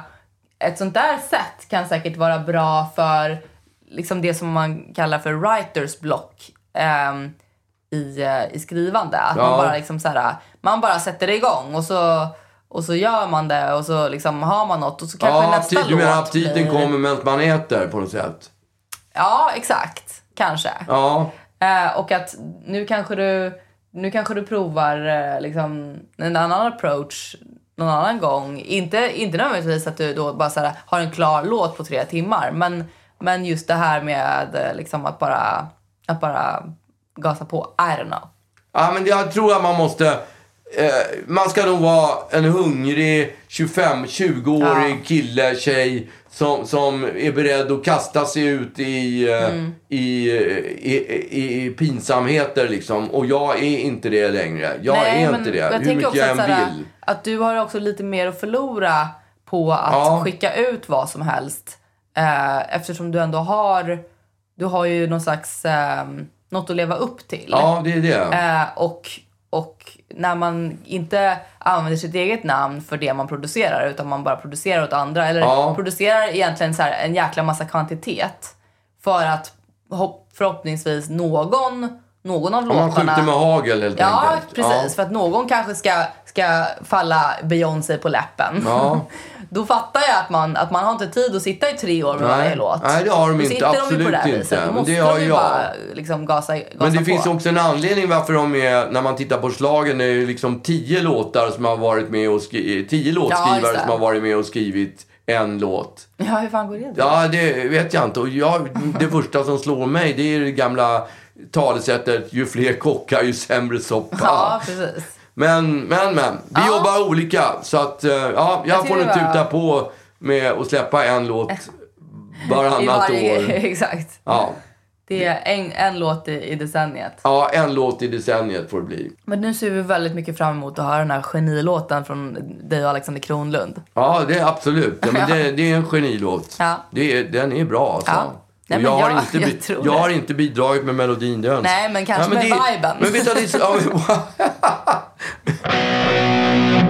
ett sånt där sätt kan säkert vara bra för liksom det som man kallar för writers block ehm, i, eh, i skrivande. Att Ja. man bara liksom så här, man bara sätter det igång och så, och så gör man det och så liksom har man något och så kanske Ja, nästa aptit, du menar låt aptiten blir... kommer medan man äter på något sätt? Ja, exakt. Kanske. Ja. Eh, och att nu kanske du, nu kanske du provar eh, liksom en annan approach någon annan gång. Inte, inte nödvändigtvis att du då bara så här, har en klar låt på tre timmar. Men, men just det här med eh, liksom att, bara, att bara gasa på. I don't know. Ja, men jag tror att man måste... Eh, man ska nog vara en hungrig 25-20-årig Ja. kille, tjej som, som är beredd att kasta sig ut i, eh, Mm. i, i, i, i pinsamheter liksom. Och jag är inte det längre. Jag Nej, är inte det. Jag Hur mycket jag än vill. att du har också lite mer att förlora på att Ja. skicka ut vad som helst. Eh, eftersom du ändå har, du har ju någon slags, eh, något att leva upp till. Ja, det är det. Eh, och, och när man inte använder sitt eget namn för det man producerar utan man bara producerar åt andra eller Ja. producerar egentligen så en jäkla massa kvantitet för att hopp, förhoppningsvis någon, någon av man låtarna... skjuter med hagel helt Ja, enkelt. precis. För att någon kanske ska, ska falla Beyoncé på läppen. Ja. [LAUGHS] Då fattar jag att man, att man har inte tid att sitta i tre år med Nej. varje låt. Nej, det har de Då inte. de det Absolut viset. inte. Då måste det har de ju jag. bara liksom gasa, gasa Men det på. finns också en anledning varför de är, när man tittar på slagen, det är ju liksom tio låtar som har varit med och skrivit, tio låtskrivare det. som har varit med och skrivit en låt. Ja, hur fan går det till? Ja, det vet jag inte. Och jag, det första som slår mig, det är det gamla talesättet, ju fler kockar, ju sämre soppa. Ja, precis. Men, men, men. Vi Ja. jobbar olika. Så att, eh, ja, jag, Jag får nog var- tuta på med att släppa en låt [LAUGHS] varannat varje, år. [LAUGHS] exakt. Ja. Det är en, en låt i, i decenniet. ja, en låt i decenniet får det bli. Men nu ser vi väldigt mycket fram emot att höra den här genilåten från dig och Alexander Kronlund. Ja, det är absolut. Ja, men [LAUGHS] det, det är en genilåt. Ja. Det är, den är bra alltså. Ja. Nej, men jag, har jag- inte, jag jag har inte bidragit med melodin, det. Nej, men kanske Ja, med det, viben. Men vet du, [LAUGHS] [LAUGHS] [LAUGHS]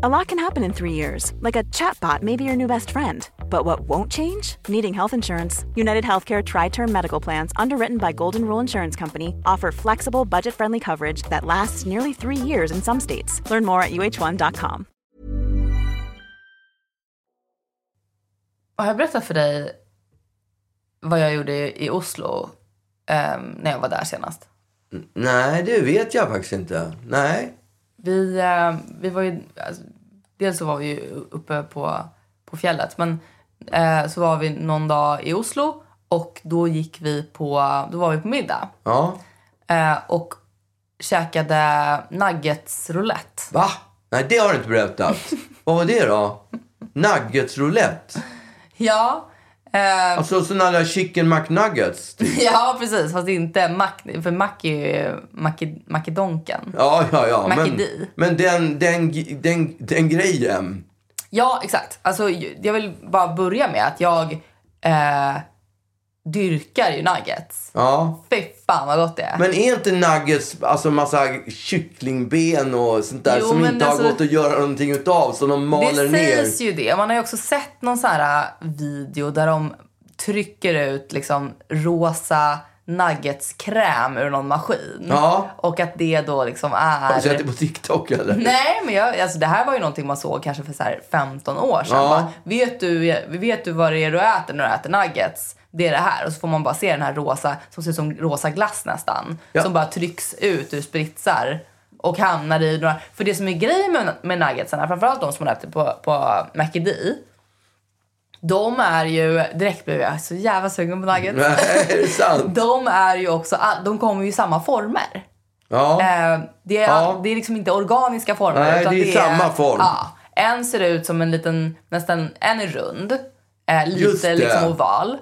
A lot can happen in three years, like a chatbot may be your new best friend. But what won't change? Needing health insurance. United Healthcare Tri Term Medical Plans, underwritten by Golden Rule Insurance Company, offer flexible, budget friendly coverage that lasts nearly three years in some states. Learn more at uh1.com. Har jag berättat för dig vad jag gjorde i Oslo ehm, när jag var där senast? Nej, det vet jag faktiskt inte. Nej. Vi, eh, vi var ju... Alltså, dels så var vi ju uppe på, på fjället. Men eh, så var vi någon dag i Oslo och då gick vi på... Då var vi på middag. Ja. Eh, och käkade nuggets roulette. Va? Nej, det har du inte berättat. [LAUGHS] Vad var det då? Nuggets roulette? Ja. Eh, Alltså såna där chicken McNuggets? typ. [LAUGHS] ja, precis. Fast inte mack... För mack är ju mackedonken. Ja, ja, ja. Men, men den, den, den, den grejen. Ja, exakt. Alltså, jag vill bara börja med att jag eh, dyrkar ju nuggets. Ja. Fy fan vad gott det är. Men är inte nuggets alltså massa kycklingben och sånt där Jo, som inte alltså- har gått att göra någonting utav som de maler det ner? sägs ju det. Man har ju också sett någon sån här äh, video där de trycker ut liksom rosa nuggetskräm ur någon maskin. Ja. Och att det då liksom Har du sett det är... på TikTok eller? Nej, men jag, alltså det här var ju någonting man såg kanske för så här 15 år sedan. Ja. Bara, vet, du, vet du vad det är du äter när du äter nuggets? Det är det här. Och så får man bara se den här rosa, som ser ut som rosa glass nästan. Ja. Som bara trycks ut ur spritsar. Och hamnar i några... För det som är grejen med, med nuggetsarna, framförallt de som man äter på, på McD. De är ju, direkt blev jag så jävla sugen på nuggets. Nej, är det sant? [LAUGHS] De är ju också, de kommer ju i samma former. Ja. Eh, det, är, Ja. det är liksom inte organiska former. Nej, det är samma form. Ja, en ser ut som en liten, nästan, en är rund, eh, lite det. liksom oval.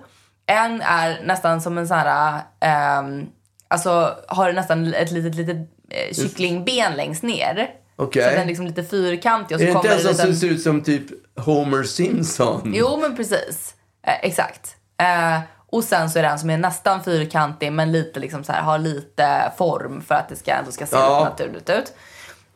En är nästan som en sån här, ehm, alltså har nästan ett litet, litet eh, kycklingben längst ner. Okej. Så den är liksom lite fyrkantig och Är så det inte en som liten... ser ut som typ Homer Simpson? Jo, men precis. Eh, exakt. Eh, och sen så är det en som är nästan fyrkantig men lite liksom så här, har lite form för att det ska, ändå ska se Ja. naturligt ut.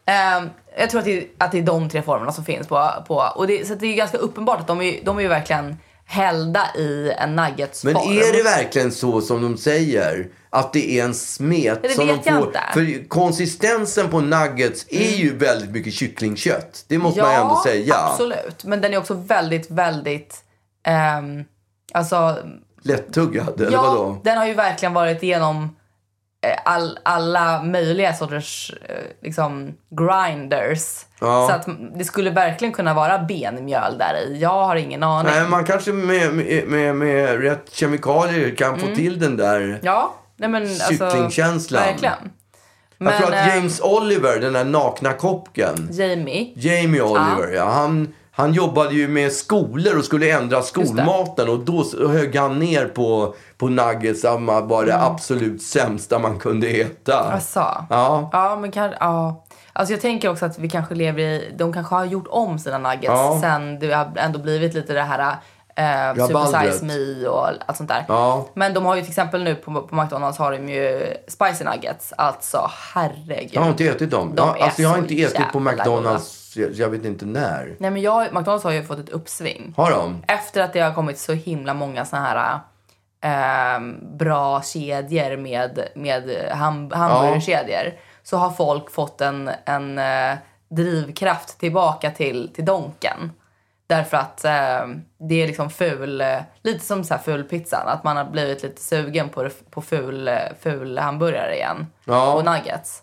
Eh, jag tror att det, att det är de tre formerna som finns på. på och det, så det är ganska uppenbart att de är, de är ju verkligen hällda i en nuggetsform. Men är det verkligen så som de säger? Att det är en smet Det som de får? inte. För konsistensen på nuggets är ju väldigt mycket kycklingkött. Det måste man ju ändå säga. absolut. Men den är också väldigt, väldigt... ehm, alltså, Lättuggad, eller ja, vadå? den har ju verkligen varit igenom all, alla möjliga sorters eh, liksom, grinders. Ja. Så att det skulle verkligen kunna vara benmjöl där i. Jag har ingen aning. Nej, man kanske med, med, med, med rätt kemikalier kan få till den där Ja, nej men alltså... kycklingkänslan. Verkligen. Jag tror att ehm, James Oliver, den där nakna kocken, Jamie. Jamie Oliver, ja. han, han jobbade ju med skolor och skulle ändra skolmaten och då högg han ner på, på nuggets som var det absolut sämsta man kunde äta. Mm. Alltså. Ja. Ja, men kan, ja. Alltså jag tänker också att vi kanske lever i... De kanske har gjort om sina nuggets Ja. sen det har ändå blivit lite det här eh, Super Rabaldret. Size Me och allt sånt där. Ja. Men de har ju till exempel nu på, på McDonalds har de ju Spicy Nuggets. Alltså herregud. Jag har inte ätit dem. De är alltså, jag har inte ätit på jävla Jag, jag vet inte när. Nej men jag, McDonalds har ju fått ett uppsving. Har de? Efter att det har kommit så himla många såna här ehm, bra kedjor med, med ham, hamburgerkedjor så har folk fått en, en eh, drivkraft tillbaka till, till Donken. Därför att eh, det är liksom ful, eh, lite som så här ful pizzan. Att man har blivit lite sugen på, på ful, eh, ful hamburgare igen. Ja. Och nuggets.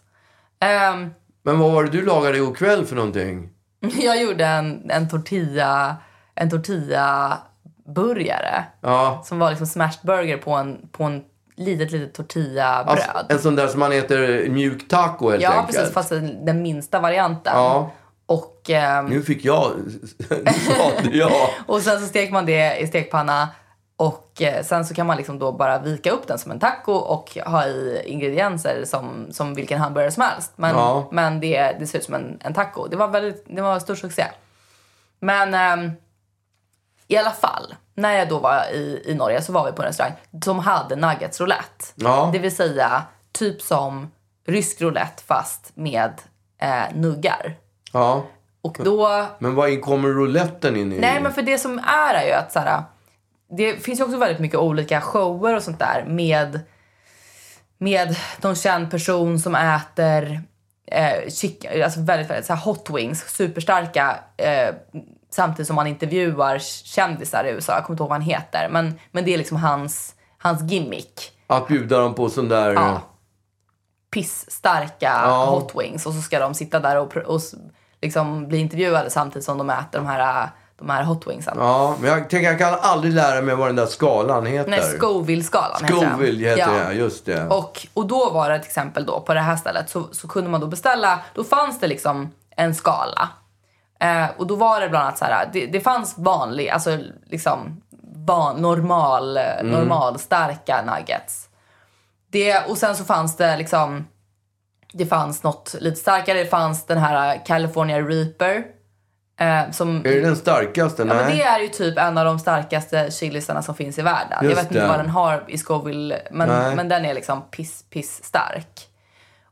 Ehm, Men vad var det du lagade igår kväll för någonting? [LAUGHS] jag gjorde en, en tortilla, en tortilla burgare. Ja. Som var liksom smashed burger på en, på en litet, litet tortillabröd. Alltså, en sån där som man äter mjuk taco helt ja, enkelt. precis. Fast den minsta varianten. Ja. Och, ehm, Nu fick jag... [LAUGHS] Nu sa jag. [LAUGHS] och sen så steker man det i stekpanna. Och eh, sen så kan man liksom då bara vika upp den som en taco och ha i ingredienser som, som vilken hamburgare som helst. Men, Ja. men det, det ser ut som en, en taco. Det var, väldigt, det var stor succé. Men ehm, i alla fall, när jag då var i, i Norge så var vi på en restaurang som hade nuggets roulette. Ja. Det vill säga typ som rysk roulette fast med eh, nuggar. Ja. Och då... Men vad kommer rouletten in i? Nej, men för det som är är ju att så här, det finns ju också väldigt mycket olika shower och sånt där med, med någon känd person som äter eh, chicken, alltså väldigt, väldigt så hot wings, superstarka eh, samtidigt som man intervjuar kändisar i USA. Jag kommer inte ihåg vad han heter, men, men det är liksom hans, hans gimmick. Att bjuda dem på sån där... Ja. Pissstarka Ja. hot wings och så ska de sitta där och, och liksom bli intervjuade samtidigt som de äter de här, de här hot wingsen. Ja, men jag tänker jag kan aldrig lära mig vad den där skalan heter. Nej, Scoville-skalan heter den. Scoville heter Ja. det, just det. Och, och då var det till exempel då på det här stället så, så kunde man då beställa, då fanns det liksom en skala. Eh, och då var det bland annat så här, det, det fanns vanlig, alltså liksom van, normal, Mm. normal starka nuggets. Det, och sen så fanns det liksom, det fanns något lite starkare, det fanns den här California Reaper. Eh, som, Är det den starkaste? Ja, men det är ju typ en av de starkaste chilisarna som finns i världen. Just jag vet inte det. vad den har i Scoville, men, Nej. men den är liksom piss, piss stark.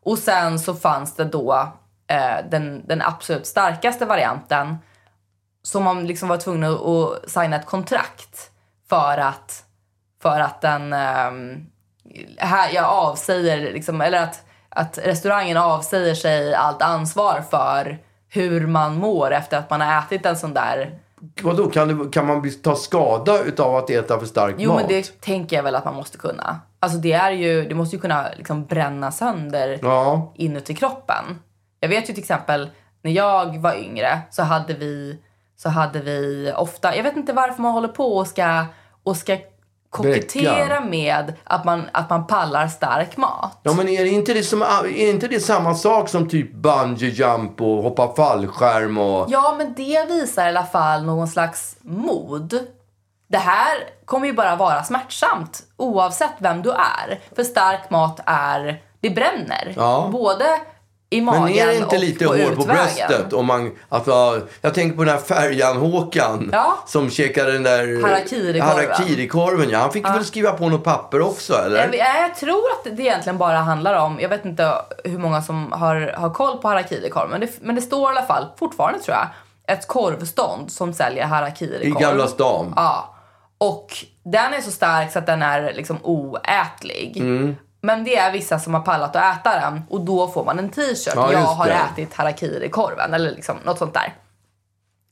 Och sen så fanns det då eh, den, den absolut starkaste varianten som man liksom var tvungen att, signa ett kontrakt för att, för att den, ehm, här, jag avsäger, liksom, eller att, att restaurangen avsäger sig allt ansvar för hur man mår efter att man har ätit en sån där Vadå, kan, det, kan man ta skada utav att äta för stark Jo, mat? men det tänker jag väl att man måste kunna. Alltså det är ju, det måste ju kunna liksom bränna sönder Ja. inuti kroppen. Jag vet ju till exempel när jag var yngre så hade vi, så hade vi ofta, jag vet inte varför man håller på och ska, och ska kokettera med att man, att man pallar stark mat. Ja, men är det inte det, som, är inte det samma sak som typ bungee jump och hoppa fallskärm och... Ja, men det visar i alla fall någon slags mod. Det här kommer ju bara vara smärtsamt oavsett vem du är. För stark mat är, det bränner. Ja. Både i magen Men är det inte lite på hår på utvägen. bröstet? Om man, alltså, jag tänker på den här färjan-Håkan Ja. som käkade den där Harakiri-korven. harakiri-korven. Ja. Han fick väl skriva på något papper också, eller? Jag, jag, jag tror att det egentligen bara handlar om, jag vet inte hur många som har, har koll på harakiri-korv, men det, men det står i alla fall, fortfarande tror jag, ett korvstånd som säljer I harakiri-korv. Gamla stan. Ja. Och den är så stark så att den är liksom oätlig. Mm. Men det är vissa som har pallat att äta den och då får man en t-shirt. Ja, jag har det. ätit harakiri-korven eller liksom något sånt där.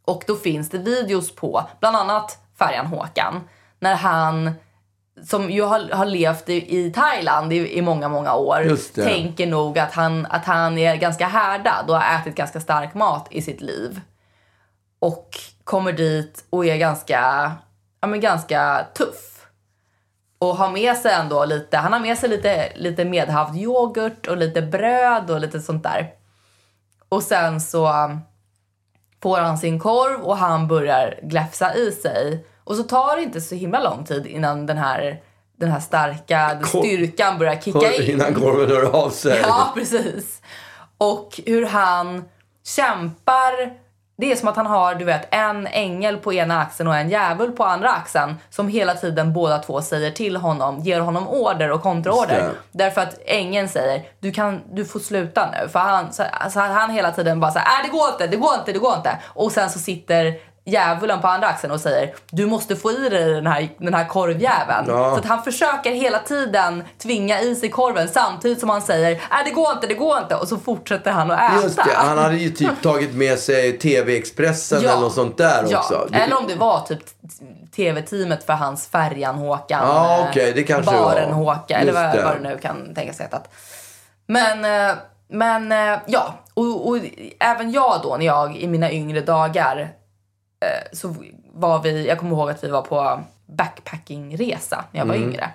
Och då finns det videos på bland annat Färjan Håkan när han som ju har, har levt i, i Thailand i, i många, många år tänker nog att han, att han är ganska härdad och har ätit ganska stark mat i sitt liv. Och kommer dit och är ganska, ja, men ganska tuff. Och har med sig ändå lite, han har med sig lite, lite medhavd yoghurt och lite bröd och lite sånt där. Och sen så um, får han sin korv och han börjar gläfsa i sig. Och så tar det inte så himla lång tid innan den här, den här starka Kor- styrkan börjar kicka in. Innan korven hör av sig. Ja, precis. Och hur han kämpar. Det är som att han har du vet, en ängel på ena axeln och en djävul på andra axeln som hela tiden båda två säger till honom, ger honom order och kontraorder. Därför att ängeln säger du, kan, du får sluta nu. För han, så, så han hela tiden bara säger äh, det går inte, det går inte, det går inte. Och sen så sitter djävulen på andra axeln och säger du måste få i dig den här, den här korvjäveln. Ja. Så att han försöker hela tiden tvinga i sig korven samtidigt som han säger nej det går inte, det går inte och så fortsätter han att äta. Just det, han hade ju typ tagit med sig TV-expressen eller något sånt där ja. också. Eller om det var typ tv-teamet för hans Färjan-Håkan. Ja, eh, okej, det kanske det var. Baren-Håka eller vad, vad det nu kan tänkas hetat. Men, eh, men eh, ja, och, och även jag då när jag i mina yngre dagar så var vi, jag kommer ihåg att vi var på backpackingresa när jag var Mm. yngre.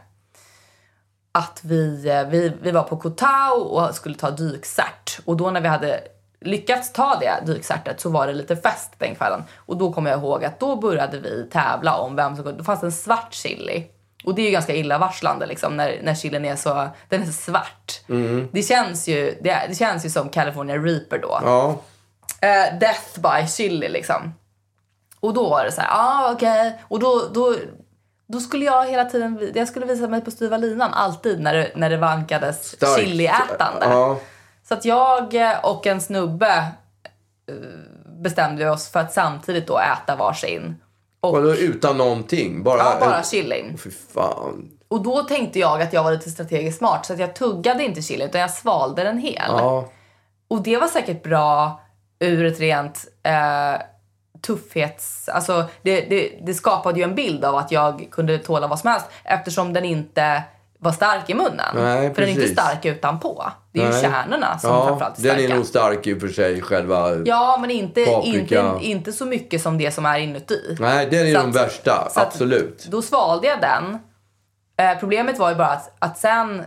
Att vi, eh, vi, vi var på Koh Tao och skulle ta dykcert. Och då när vi hade lyckats ta det dykcertet så var det lite fest den kvällen. Och då kommer jag ihåg att då började vi tävla om vem som kunde... Då fanns det en svart chili. Och det är ju ganska illavarslande liksom när, när chilin är så, den är så svart. Det, känns ju, det, det känns ju som California Reaper då. Ja. Eh, death by chili liksom. Och då var det så här, ah okej. Och då, då, då skulle jag hela tiden, jag skulle visa mig på styva linan alltid när det, när det vankades Starkt. chiliätande. Ja. Så att jag och en snubbe eh, bestämde oss för att samtidigt då äta varsin. Och, Vadå utan någonting? Bara, ja, bara chilin. Fan. Och då tänkte jag att jag var lite strategiskt smart så att jag tuggade inte chili utan jag svalde den hel. Ja. Och det var säkert bra ur ett rent eh, tuffhets... Alltså det, det, det skapade ju en bild av att jag kunde tåla vad som helst eftersom den inte var stark i munnen. Nej, för den är inte stark utanpå. Det är ju Nej. kärnorna som ja, framförallt är Den starka. är nog stark i och för sig, själva... Ja, men inte, Paprika. inte, inte så mycket som det som är inuti. Nej, den är Så de att- värsta. så Absolut. Då svalde jag den. Eh, problemet var ju bara att, att sen eh,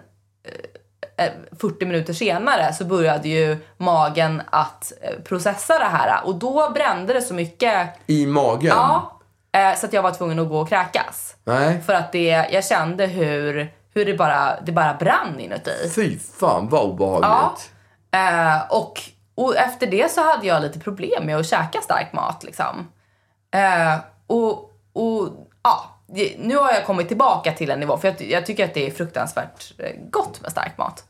40 minuter senare så började ju magen att eh, processa det här och då brände det så mycket. I magen? Ja, eh, så att jag var tvungen att gå och kräkas. Nej. För att det, jag kände hur, hur det, bara, det bara brann inuti. Fy fan vad obehagligt. Eh, och, och efter det så hade jag lite problem med att käka stark mat. Liksom. Eh, och, och ja, nu har jag kommit tillbaka till en nivå, för jag, jag tycker att det är fruktansvärt eh, gott med stark mat.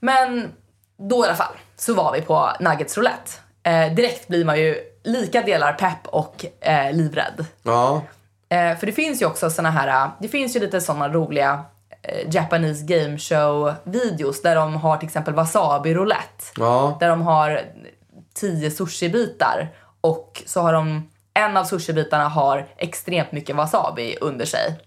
Men då i alla fall så var vi på Nuggets roulette. Eh, direkt blir man ju lika delar pepp och eh, livrädd. Ja. Eh, för det finns ju också såna här, det finns ju lite såna roliga eh, Japanese game show videos där de har till exempel wasabi roulette. Ja. Där de har tio sushibitar och så har de, en av sushibitarna har extremt mycket wasabi under sig.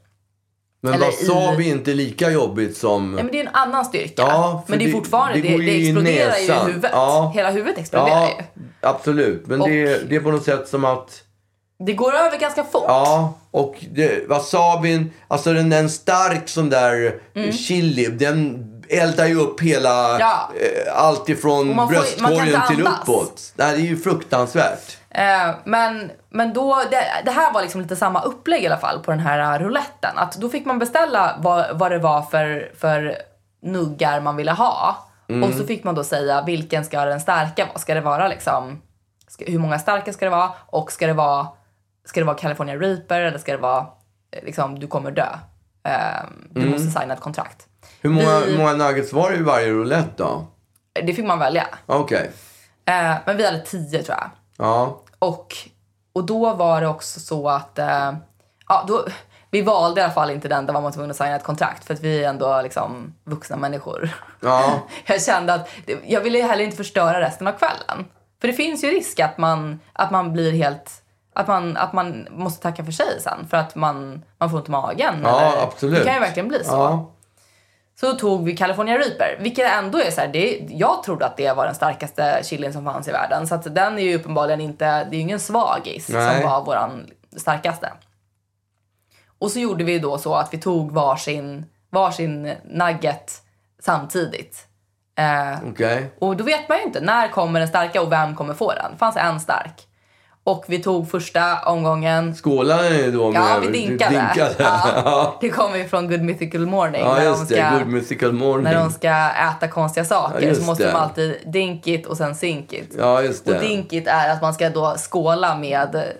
Men Eller wasabi i- är inte lika jobbigt som... Ja, men det är en annan styrka. Ja, men det är fortfarande, det det, det, exploderar ju i huvudet. Ja. Hela huvudet exploderar Ja, ju. absolut. Men Och- det, är- det är på något sätt som att... Det går över ganska fort. Ja, och det, wasabin, alltså den är en stark sån där chili, den eldar ju upp hela, Mm. Ja. eh, allt ifrån bröstkorgen till uppåt. Nej, det är ju fruktansvärt. Eh, men, men då, det, det här var liksom lite samma upplägg i alla fall på den här rouletten. Att då fick man beställa vad, vad det var för, för nuggar man ville ha. Och så fick man då säga vilken ska den starka vara. Ska det vara liksom, ska, hur många starka ska det vara? Och ska det vara, ska det vara California Reaper eller ska det vara eh, liksom, du kommer dö? Eh, du måste signa ett kontrakt. Hur många, Vi- hur många nuggets var det i varje roulette då? Det fick man välja. Okej. Eh, men vi hade tio tror jag. Ja. Och, och då var det också så att... Eh, ja, då, vi valde i alla fall inte den där man var tvungen att signa ett kontrakt för att vi är ändå liksom vuxna människor. Ja. [LAUGHS] Jag kände att jag ville heller inte förstöra resten av kvällen. För det finns ju risk att man, att man blir helt... Att man, att man måste tacka för sig sen för att man, man får ont i magen. Ja, eller, absolut. Det kan ju verkligen bli så. Ja. Så tog vi California Reaper, vilket ändå är så här, det, jag trodde att det var den starkaste chilin som fanns i världen. Så att den är ju uppenbarligen inte, det är ju ingen svagis Nej. som var våran starkaste. Och så gjorde vi då så att vi tog varsin, varsin nugget samtidigt. Eh, Okej. och då vet man ju inte, när kommer den starka och vem kommer få den? Det fanns en stark. Och vi tog första omgången Skålade ni då med... Ja, vi dinkade. dinkade. [LAUGHS] Ja, det kommer ju från Good Mythical Morning. Ja, när de ska- Good mythical morning. när de ska äta konstiga saker Ja, så måste det. de alltid dinkit och sen sinkit. Ja, just det. Och dinkit är att man ska då skåla med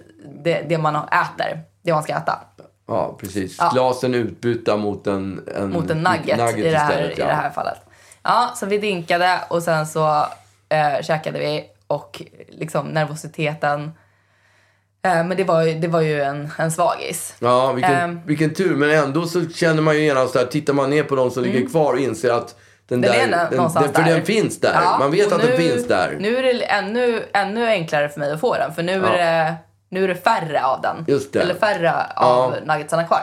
det, det man äter. Det man ska äta. Ja, precis. Ja. Glasen utbytta mot en, en, Mot en nugget, i, det här, istället, i det här fallet. Ja, så vi dinkade och sen så eh, käkade vi och liksom nervositeten. Eh, men det var det var ju en, en svagis. Ja, vilken, Ehm. vilken tur. Men ändå så känner man ju genast där, tittar man ner på de som ligger kvar och inser att den, Den där, är där, den, den, för där. den finns där. Ja, man vet att den finns där. Nu är det ännu, ännu enklare för mig att få den, för nu, Ja. är, det, nu är det färre av den. Eller färre av Ja. nuggetsarna kvar.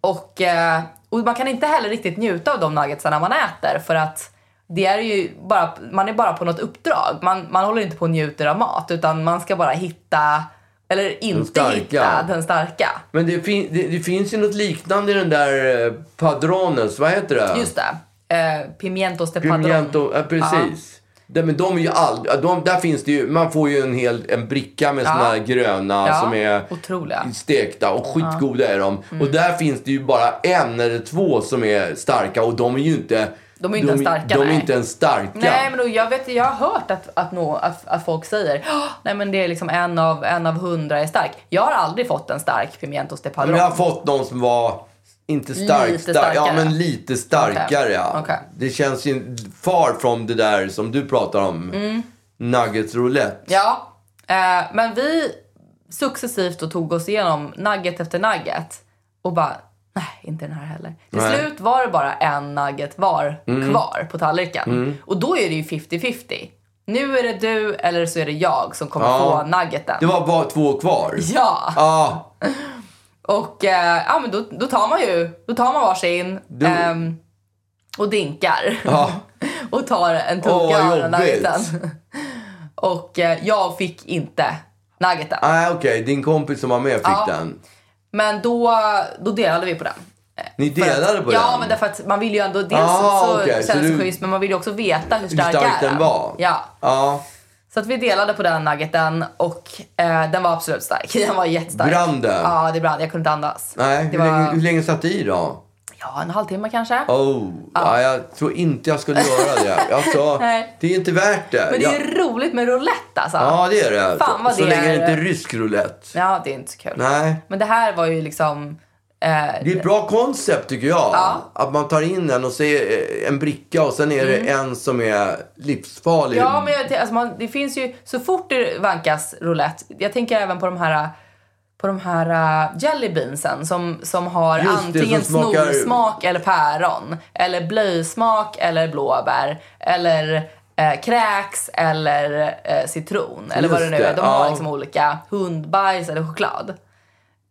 Och, eh, och man kan inte heller riktigt njuta av de nuggetsarna man äter för att det är ju bara, man är bara på något uppdrag. Man, man håller inte på och njuter av mat utan man ska bara hitta, eller inte hitta den starka. Men det, fin, det, det finns ju något liknande i den där eh, Padrones, vad heter det? Just det. Eh, pimientos de padron. Pimiento, ja, precis. Det, men de är ju aldrig, de, där finns det ju, man får ju en hel en bricka med Ja. såna här gröna Ja, som är otroliga. stekta och skitgoda är de. Mm. Och där finns det ju bara en eller två som är starka och de är ju inte De är ju inte ens starka, De är nej. inte ens starka. Nej, men då, jag, vet, jag har hört att, att, nå, att, att folk säger "Åh, nej men det är liksom en av, en av hundra är stark. Jag har aldrig fått en stark pimientos de Men padron. jag har fått någon som var inte stark, Lite stark ja starkare. men lite starkare. Okej. Ja. Okej. Det känns ju far från det där som du pratar om. Nuggets roulette. Ja, eh, men vi successivt då tog oss igenom nugget efter nugget och bara, nej, inte den här heller. Till Nej. slut var det bara en nugget var Mm. kvar på tallriken. Och då är det ju 50-50. Nu är det du eller så är det jag som kommer Ja. få nuggeten. Det var bara två kvar. Ja, Ja. [LAUGHS] och eh, ja, men då, då tar man ju då tar man varsin Du- ehm, och dinkar. Ja. [LAUGHS] och tar en tugga vad av den nuggeten. [LAUGHS] och eh, jag fick inte nuggeten. Nej, okej. Din kompis som var med fick den. Men då, då delade vi på den. Ni För att- delade på ja, den? men därför att man vill ju ändå... Dels Ah, så så det du- schysst, men man vill ju också veta hur Hur stark, stark är den var? Ja. Ja. Så att vi delade på den nuggeten och eh, den var absolut stark. [LAUGHS] Den var jättestark. Brann den? Ja, det brann. Jag kunde inte andas. Nej, hur, var, länge, hur länge satt det i då? Ja, en halvtimme kanske. Oh, ja. jag tror inte jag skulle göra det. Alltså, [LAUGHS] det är inte värt det. Men det är Jag- roligt med roulette alltså. Ja, det är det. Fan vad så det länge det är- inte är rysk roulette. Ja, det är inte så kul. Nej. Men det här var ju liksom... Eh, Det är ett bra koncept tycker jag. Ja. Att man tar in en och ser eh, en bricka och sen är det en som är livsfarlig. Mm. Ja, men jag, alltså man, det finns ju, så fort det vankas roulette, jag tänker även på de här på de här uh, jellybeansen som, som har Just det, antingen som smakar- snorsmak eller päron. Eller blöjsmak eller blåbär. Eller eh, kräks eller eh, citron. Eller vad det Just nu är. det, De har ja. liksom olika hundbajs eller choklad.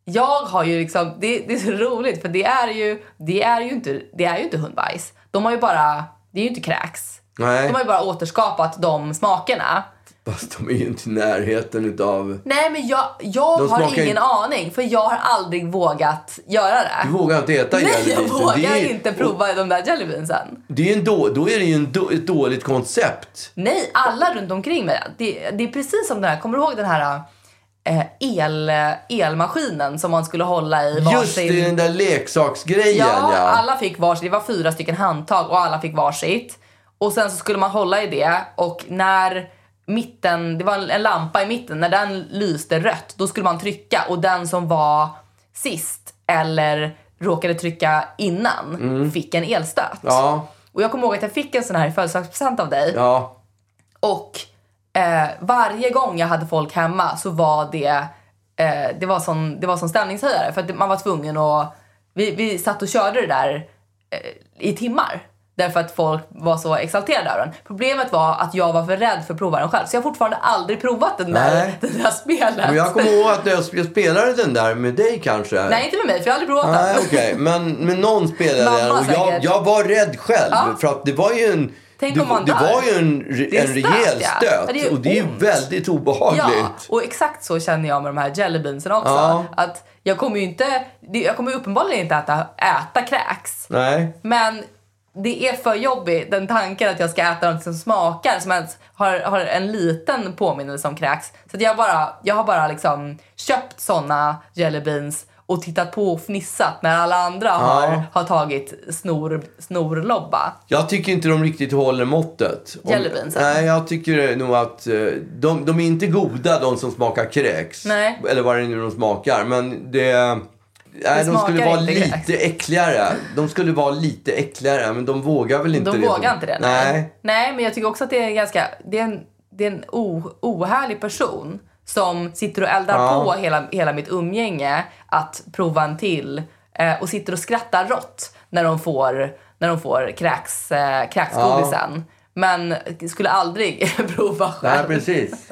Jag har ju liksom, det, det är så roligt för det är ju, det är ju inte, det är ju inte hundbajs. De har ju bara, det är ju inte kräks. Nej, De har ju bara återskapat de smakerna. Fast de är ju inte i närheten utav... Nej men jag, jag De har ingen aning för jag har aldrig vågat göra det. Du vågar inte äta Nej jag vågar är- inte prova de där jellybeansen. Det är en då, då är det ju en då, ett dåligt koncept. Nej, alla runt omkring mig. Det, det är precis som den här, kommer du ihåg den här eh, el, elmaskinen som man skulle hålla i varsin... Just det, den där leksaksgrejen Ja, ja. alla fick varsitt. Det var fyra stycken handtag och alla fick varsitt. Och sen så skulle man hålla i det och när mitten, det var en, en lampa i mitten, när den lyste rött då skulle man trycka och den som var sist eller råkade trycka innan fick en elstöt. Mm. Ja, Och jag kommer ihåg att jag fick en sån här i födelsedagspresent av dig. ja. Och eh, varje gång jag hade folk hemma så var det, eh, det, var sån, det var sån stämningshöjare. För att man var tvungen att... Vi, vi satt och körde det där eh, i timmar. Därför att folk var så exalterade över den. Problemet var att jag var för rädd för att prova den själv. Så jag har fortfarande aldrig provat den där, Nej. [LAUGHS] den där spelet. Men jag kommer ihåg att jag spelade den där med dig kanske. Nej, inte med mig för jag har aldrig provat Nej, den. okej. Men, men någon spelade Mamma den och jag, jag var rädd själv. Ja. För att det var ju en... Tänk det, det var ju en, Det en stöt, rejäl stöt. Ja, gör och det är ju ont. väldigt obehagligt. Ja, och exakt så känner jag med de här jellybeansen också. Ja. Att jag kommer ju inte, jag kommer uppenbarligen inte äta, äta kräks. Nej. Men det är för jobbigt, den tanken att jag ska äta något som smakar, som ens har, har en liten påminnelse om kräks. Så jag, bara, jag har bara liksom köpt såna jellybeans och tittat på och fnissat när alla andra har, har tagit snor, snorlobba. Jag tycker inte de riktigt håller måttet. Om- Jellybeansen? Nej, jag tycker nog att eh, de, de är inte goda de som smakar kräks. Nej. Eller vad det är nu de smakar. Men det... Nej, de skulle vara lite kräks. äckligare. De skulle vara lite äckligare, men de vågar väl inte De det. vågar inte det. Nej. nej, men jag tycker också att det är en ganska, det är en, det är en o, ohärlig person som sitter och eldar Ja. på hela, hela mitt umgänge att prova en till eh, och sitter och skrattar rått när de får, när de får kräks, eh, kräksgodisen. Men skulle aldrig [LAUGHS] prova Nej, själv. precis.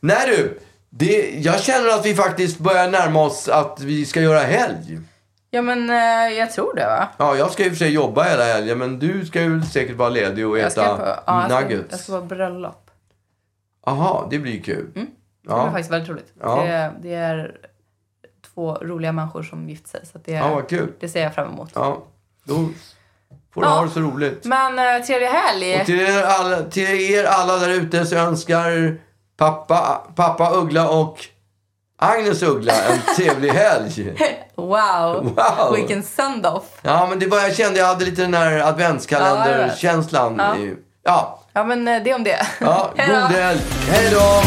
Nej du, det, jag känner att vi faktiskt börjar närma oss att vi ska göra helg. Ja, men eh, jag tror det, va? Ja, jag ska och för sig jobba hela helgen, men du ska ju säkert vara ledig och Jag ska, äta på, ja, jag ska, nuggets. jag ska på bröllop. Aha, det blir kul. Det blir Ja. faktiskt väldigt roligt. Ja. Det, det är två roliga människor som gift sig. Så att det, Ja, vad kul. det ser jag fram emot. Ja, då får du Ja. ha det så roligt. Men eh, trevlig helg! Och till er alla, till er alla där ute så önskar pappa, pappa Uggla och Agnes Uggla en [LAUGHS] trevlig helg. Wow. Wow. Vilken send-off! Ja, men det var, jag kände jag hade lite den här adventskalender-känslan. Ja. Ja, Ja, men eh, det om det. ja [LAUGHS] god helg. Hej då!